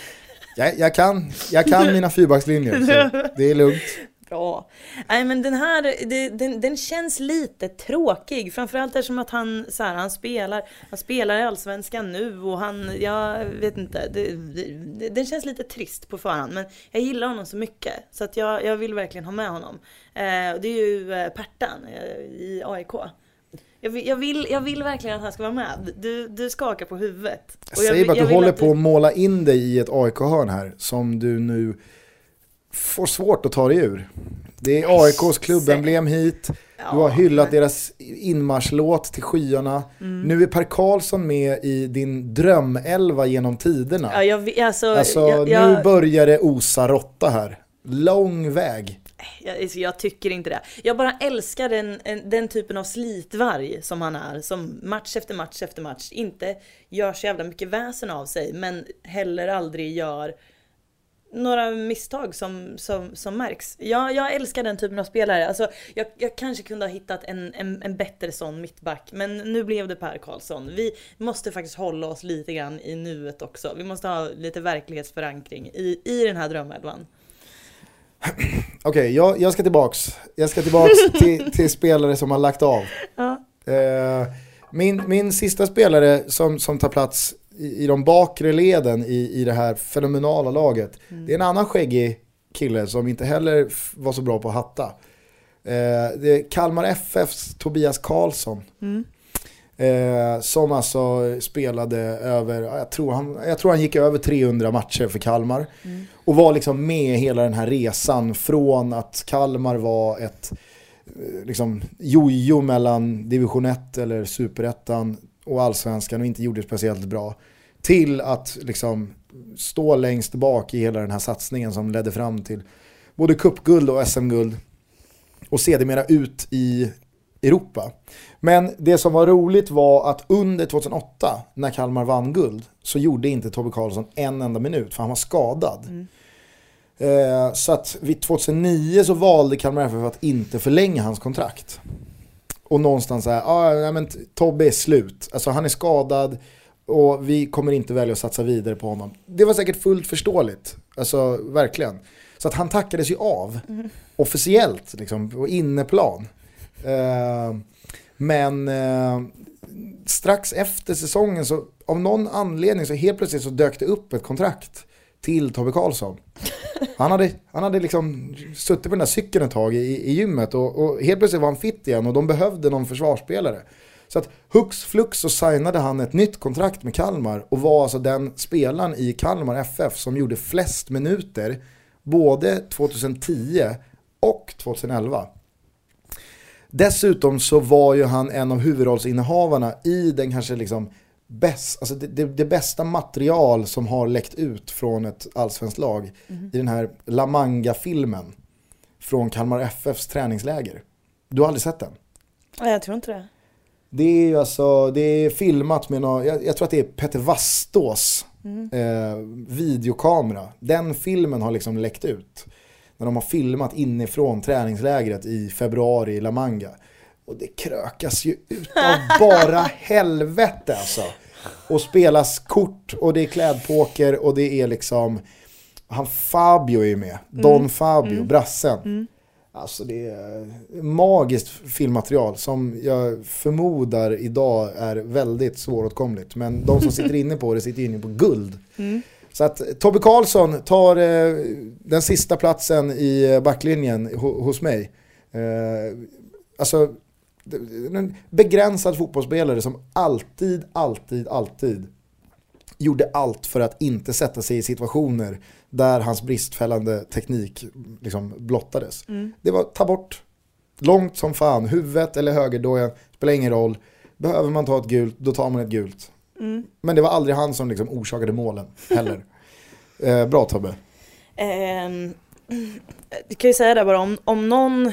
S2: jag, jag, kan, jag kan mina fyrbackslinjer, så det är lugnt.
S1: Bra. Nej men den här, det, den, den känns lite tråkig. Framförallt eftersom att han, så här, han spelar, han spelar i Allsvenskan nu och han, jag vet inte. Det, det, den känns lite trist på förhand. Men jag gillar honom så mycket. Så att jag, jag vill verkligen ha med honom. Eh, det är ju eh, Pertan eh, i AIK. Jag vill, jag, vill, jag vill verkligen att han ska vara med. Du, du skakar på huvudet. Och vill-
S2: bara att du håller
S1: att
S2: på att måla in dig i ett AIK-hörn här som du nu får svårt att ta dig ur. Det är AIKs klubbemblem hit, du har hyllat deras inmarschlåt till skyarna.
S1: Mm.
S2: Nu är Per Karlsson med i din drömelva genom tiderna.
S1: Ja, jag, alltså,
S2: Alltså
S1: jag,
S2: nu
S1: jag,
S2: börjar det osa råtta här. Lång väg.
S1: jag, jag tycker inte det. Jag bara älskar den, en- den typen av slitvarg som han är. Som match efter match efter match inte gör så jävla mycket väsen av sig. Men heller aldrig gör några misstag som, som, som märks. Jag, jag älskar den typen av spelare. Alltså, jag, jag kanske kunde ha hittat en, en, en bättre sån mittback. Men nu blev det Per Karlsson. Vi måste faktiskt hålla oss lite grann i nuet också. Vi måste ha lite verklighetsförankring i, i den här drömelvan.
S2: Okej, jag, jag ska tillbaks. Jag ska tillbaks till, till spelare som har lagt av.
S1: Ja.
S2: Eh, min, min sista spelare som, som tar plats i, i de bakre leden i, i det här fenomenala laget. Det är en annan skäggig kille som inte heller var så bra på att hatta. Eh, det är Kalmar FFs Tobias Karlsson. Eh, som alltså spelade över, ja, jag tror, han, jag tror han gick över 300 matcher för Kalmar. Och var liksom med hela den här resan från att Kalmar var ett eh, liksom, jojo mellan division 1 eller superettan och allsvenskan och inte gjorde speciellt bra. Till att liksom stå längst bak i hela den här satsningen som ledde fram till både cupguld och SM-guld. Och sedermera ut i Europa. Men det som var roligt var att under 2008 när Kalmar vann guld så gjorde inte Tobbe Karlsson en enda minut för han var skadad. Eh, så att vid 2009 så valde Kalmar FF att inte förlänga hans kontrakt. Och någonstans så här, ah, nej, men Tobbe är slut. Alltså han är skadad och vi kommer inte välja att satsa vidare på honom. Det var säkert fullt förståeligt. Alltså verkligen. Så att han tackades ju av. Officiellt liksom, på inneplan. Eh, men eh, strax efter säsongen så av någon anledning så helt plötsligt så dök det upp ett kontrakt till Tobbe Karlsson. Han hade, han hade liksom suttit på den där cykeln ett tag i, i gymmet och, och helt plötsligt var han fit igen och de behövde någon försvarsspelare. Så att hux flux så signade han ett nytt kontrakt med Kalmar och var alltså den spelaren i Kalmar FF som gjorde flest minuter både 2010 och 2011. Dessutom så var ju han en av huvudrollsinnehavarna i den kanske liksom bäst, alltså det, det, det bästa material som har läckt ut från ett allsvenskt lag i den här La Manga-filmen från Kalmar FFs träningsläger. Du har aldrig sett den?
S1: Nej, jag tror inte det.
S2: Det är ju alltså, det är filmat med någon, jag, jag tror att det är Peter Wastås eh, videokamera. Den filmen har liksom läckt ut. När de har filmat inifrån träningslägret i februari i La Manga. Och det krökas ju utav bara helvete alltså. Och spelas kort och det är klädpoker och det är liksom, han Fabio är ju med. Don Fabio, brassen. Alltså det är magiskt filmmaterial som jag förmodar idag är väldigt svåråtkomligt. Men de som sitter inne på det sitter inne på guld. Så att Tobbe Karlsson tar eh, den sista platsen i backlinjen ho- hos mig. Eh, alltså en begränsad fotbollsspelare som alltid, alltid, alltid gjorde allt för att inte sätta sig i situationer där hans bristfällande teknik liksom blottades. Det var ta bort, långt som fan, huvudet eller högerdojan, spelar ingen roll. Behöver man ta ett gult, då tar man ett gult. Men det var aldrig han som liksom orsakade målen heller. eh, bra Tobbe.
S1: Ehm, vi kan ju säga det bara, om, om någon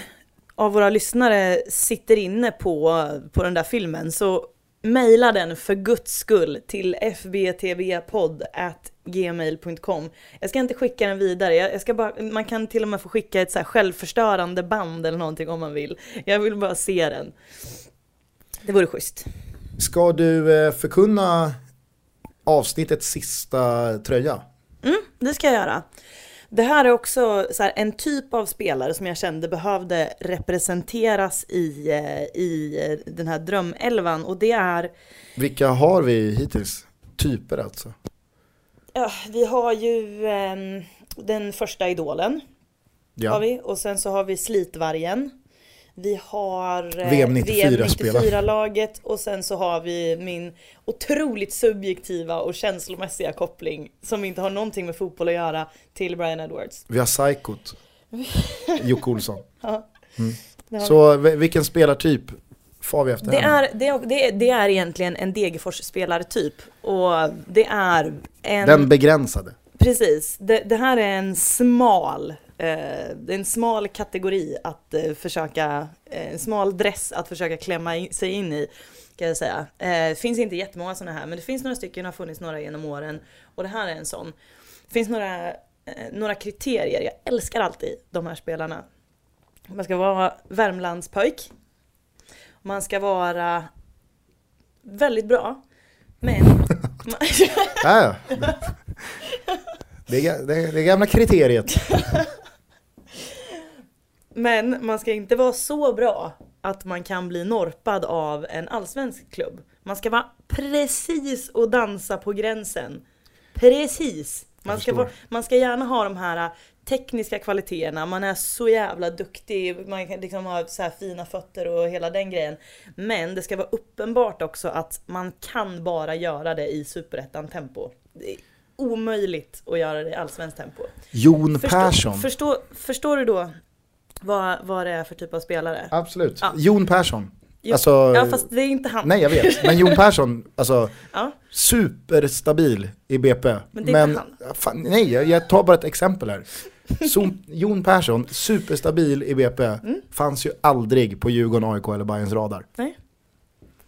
S1: av våra lyssnare sitter inne på, på den där filmen så mejla den för guds skull till fbtbpodd.gmail.com Jag ska inte skicka den vidare, jag, ska bara, man kan till och med få skicka ett så självförstörande band eller någonting om man vill. Jag vill bara se den. Det vore schysst.
S2: Ska du eh, förkunna avsnittets sista tröja?
S1: Det ska jag göra. Det här är också så här, en typ av spelare som jag kände behövde representeras i, eh, i eh, den här drömelvan och det är,
S2: Vilka har vi hittills? Typer alltså.
S1: ja, vi har ju ehm, den första idolen har
S2: Ja.
S1: vi och sen så har vi slitvargen. Vi har
S2: VM 94 spelar.
S1: VM-94-laget och sen så har vi min otroligt subjektiva och känslomässiga koppling som inte har någonting med fotboll att göra till Brian Edwards.
S2: Vi har Psykot. Jocke Olsson.
S1: Ja. Har
S2: Så vilken spelartyp får vi efter
S1: Det är, det, är, det, är, egentligen en Degerfors-spelartyp och det är en...
S2: Den begränsade.
S1: Precis, det, det här är en smal, det är en smal kategori att eh, försöka, eh, en smal dress att försöka klämma sig in i. Kan jag säga. Eh, finns inte jättemånga sådana här men det finns några stycken, det har funnits några genom åren och det här är en sån. Det finns några, eh, några kriterier, jag älskar alltid de här spelarna. Man ska vara Värmlandspöjk. Man ska vara väldigt bra. Men...
S2: Ja, ja. Det det, är, det är gamla kriteriet.
S1: Men man ska inte vara så bra att man kan bli norpad av en allsvensk klubb. Man ska vara precis och dansa på gränsen. Precis! Man ska,
S2: förstår.
S1: vara, man ska gärna ha de här tekniska kvaliteterna, man är så jävla duktig, man kan liksom ha så här fina fötter och hela den grejen. Men det ska vara uppenbart också att man kan bara göra det i superettan tempo. Det är omöjligt att göra det i allsvenskt tempo.
S2: Jon Persson.
S1: förstå, förstår du då vad, vad det är för typ av spelare?
S2: Absolut.
S1: Ja.
S2: Jon Persson.
S1: Jo,
S2: Alltså,
S1: ja fast det är inte han.
S2: Nej jag vet, men Jon Persson, alltså
S1: Ja,
S2: superstabil i BP.
S1: Men det är inte han.
S2: Fan, nej, jag, tar bara ett exempel här. Så, Jon Persson, superstabil i BP,
S1: Mm.
S2: fanns ju aldrig på Djurgården, AIK eller Bayerns radar.
S1: nej.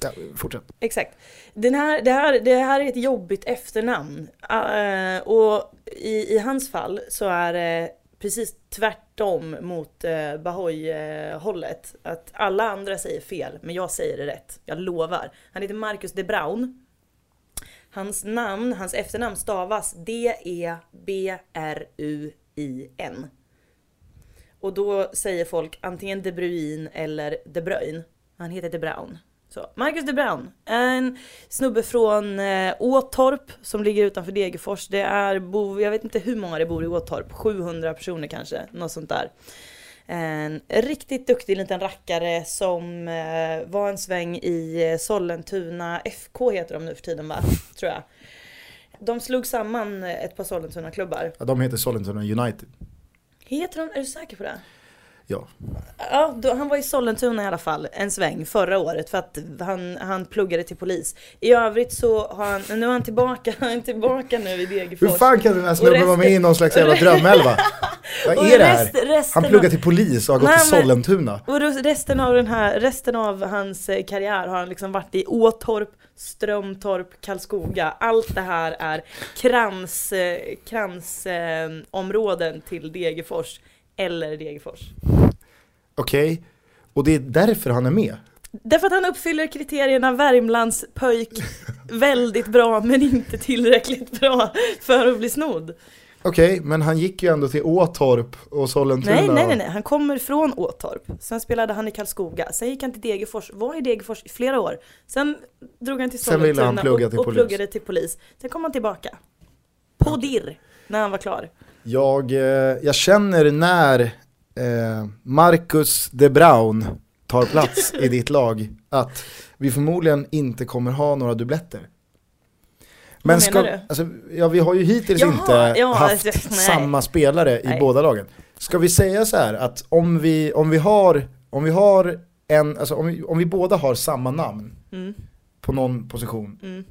S2: Ja, fortsätt.
S1: Exakt. Den här, det, här, det här är ett jobbigt efternamn. Eh, och i, i hans fall så är det precis tvärtom mot eh, Bahoy-hållet. Att alla andra säger fel, men jag säger det rätt. Jag lovar. Han heter Marcus de Braun. Hans namn, hans efternamn stavas D-E-B-R-U-I-N. Och då säger folk antingen De Bruin eller De Bruyne. Han heter De Braun. Så, Marcus De Braun, en snubbe från eh, Åtorp som ligger utanför Degerfors. Det är, bo, jag vet inte hur många det bor i Åtorp, 700 personer kanske, något sånt där. En riktigt duktig liten rackare som eh, var en sväng i eh, Sollentuna FK heter de nu för tiden va? Tror jag. De slog samman eh, ett par Sollentuna-klubbar.
S2: Ja, de heter Sollentuna United.
S1: Heter de, är du säker på det?
S2: Ja.
S1: Ja, då, han var i Sollentuna i alla fall en sväng förra året för att han, han pluggade till polis. I övrigt så har han, nu är han tillbaka, han är tillbaka nu i Degerfors.
S2: Hur fan kan den här snubben vara med i någon slags jävla drömelva? Vad är det här?
S1: rest-
S2: Han pluggar till polis och har gått
S1: Nej,
S2: till Sollentuna.
S1: Och resten av den här, resten av hans eh, karriär har han liksom varit i Åtorp, Strömtorp, Karlskoga. Allt det här är krans, eh, krans eh, områden till Degerfors eller Degerfors.
S2: Okej, och det är därför han är med.
S1: Därför att han uppfyller kriterierna Värmlands pöjk väldigt bra men inte tillräckligt bra för att bli snodd.
S2: Okej, men han gick ju ändå till Åtorp och Sollentuna.
S1: Nej, nej,
S2: och-
S1: nej, nej, han kommer från Åtorp. Sen spelade han i Karlskoga, sen gick han till Degerfors, var i Degerfors i flera år. Sen drog han till Sollentuna
S2: han plugga till
S1: och, och pluggade till polis. Sen kom han tillbaka. På dirr, när han var klar.
S2: Jag, eh, jag känner när eh, Marcus de Braun tar plats i ditt lag att vi förmodligen inte kommer ha några dubbletter. Men
S1: Vad menar du?
S2: Alltså, ja, vi har ju hittills
S1: Jaha,
S2: inte
S1: ja,
S2: haft
S1: alltså, nej.
S2: samma spelare i
S1: Nej.
S2: båda lagen. Ska vi säga så här att om vi, om vi har, om vi har en, alltså om vi, om vi båda har samma namn
S1: Mm,
S2: på någon position,
S1: mm.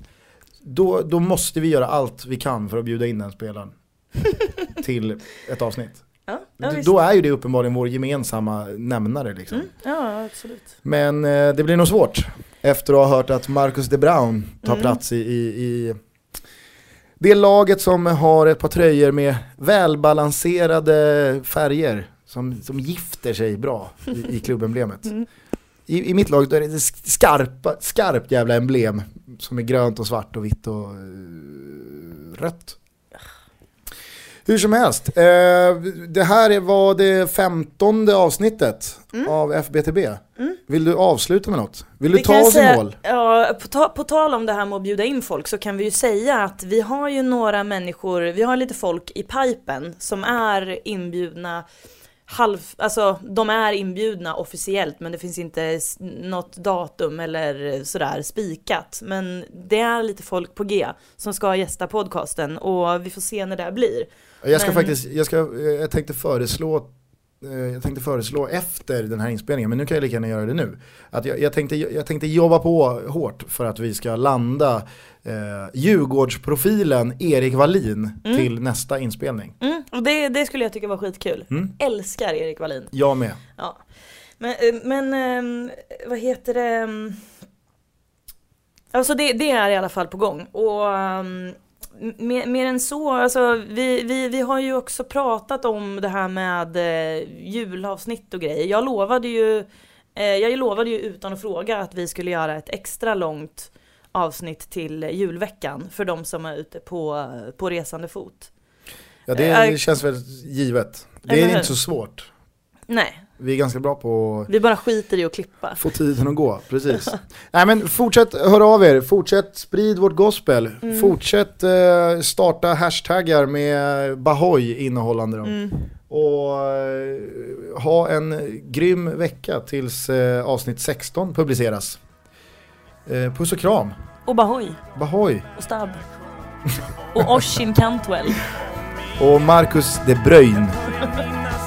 S2: då, då måste vi göra allt vi kan för att bjuda in den spelaren till ett avsnitt.
S1: Ja, ja.
S2: Då är ju det uppenbarligen vår gemensamma nämnare liksom.
S1: Mm, ja, absolut.
S2: Men eh, det blir nog svårt efter att ha hört att Marcus de Braun tar
S1: Mm.
S2: plats i, i, i det laget som har ett par tröjor med välbalanserade färger som, som gifter sig bra i, i klubbemblemet.
S1: Mm.
S2: I, I mitt lag är det skarpa, skarpt jävla emblem som är grönt och svart och vitt och eh, rött. Hur som helst, eh, det här är- var det femtonde avsnittet
S1: Mm.
S2: av FBTB. Vill du avsluta med något? Vill du
S1: Vi
S2: ta oss i
S1: säga-
S2: mål?
S1: Ja, på, ta, på tal om det här med att bjuda in folk så kan vi ju säga att vi har ju några människor, vi har lite folk i pipen som är inbjudna halv, alltså de är inbjudna officiellt men det finns inte något datum eller sådär spikat. Men det är lite folk på G som ska gästa podcasten och vi får se när det blir.
S2: Jag ska
S1: Men-
S2: faktiskt, jag, ska, jag tänkte föreslå eh, jag tänkte föreslå efter den här inspelningen, men nu kan jag lika gärna göra det nu. Att jag, jag, tänkte, jag tänkte jobba på hårt för att vi ska landa eh, Djurgårdsprofilen Erik Wallin
S1: Mm.
S2: till nästa inspelning.
S1: Mm, och det, det skulle jag tycka var skitkul.
S2: Mm.
S1: Älskar Erik Wallin.
S2: Jag med.
S1: Ja. Men, eh, men ehm, vad heter det? ehm, Alltså det, det är i alla fall på gång. Och ehm, mer, mer än så, alltså vi, vi, vi har ju också pratat om det här med eh, julavsnitt och grejer. Jag lovade ju, eh, jag lovade ju utan att fråga att vi skulle göra ett extra långt avsnitt till julveckan för de som är ute på, på resande fot.
S2: Ja, det,
S1: Eh,
S2: det känns väl givet. Det är inte så svårt.
S1: Nej,
S2: Vi är ganska bra på
S1: vi bara skiter i att klippa.
S2: få tiden att gå. Precis. Nej men fortsätt höra av er, fortsätt sprid vårt gospel.
S1: Mm.
S2: Fortsätt eh, starta hashtaggar med Bahoy innehållande dem.
S1: Mm.
S2: Och eh, ha en grym vecka tills eh, avsnitt 16 publiceras. Eh, puss och kram.
S1: Och Bahoy.
S2: Bahoy.
S1: och Stab. Och Oshin Cantwell.
S2: Och Marcus de Bruyne.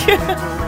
S3: 天。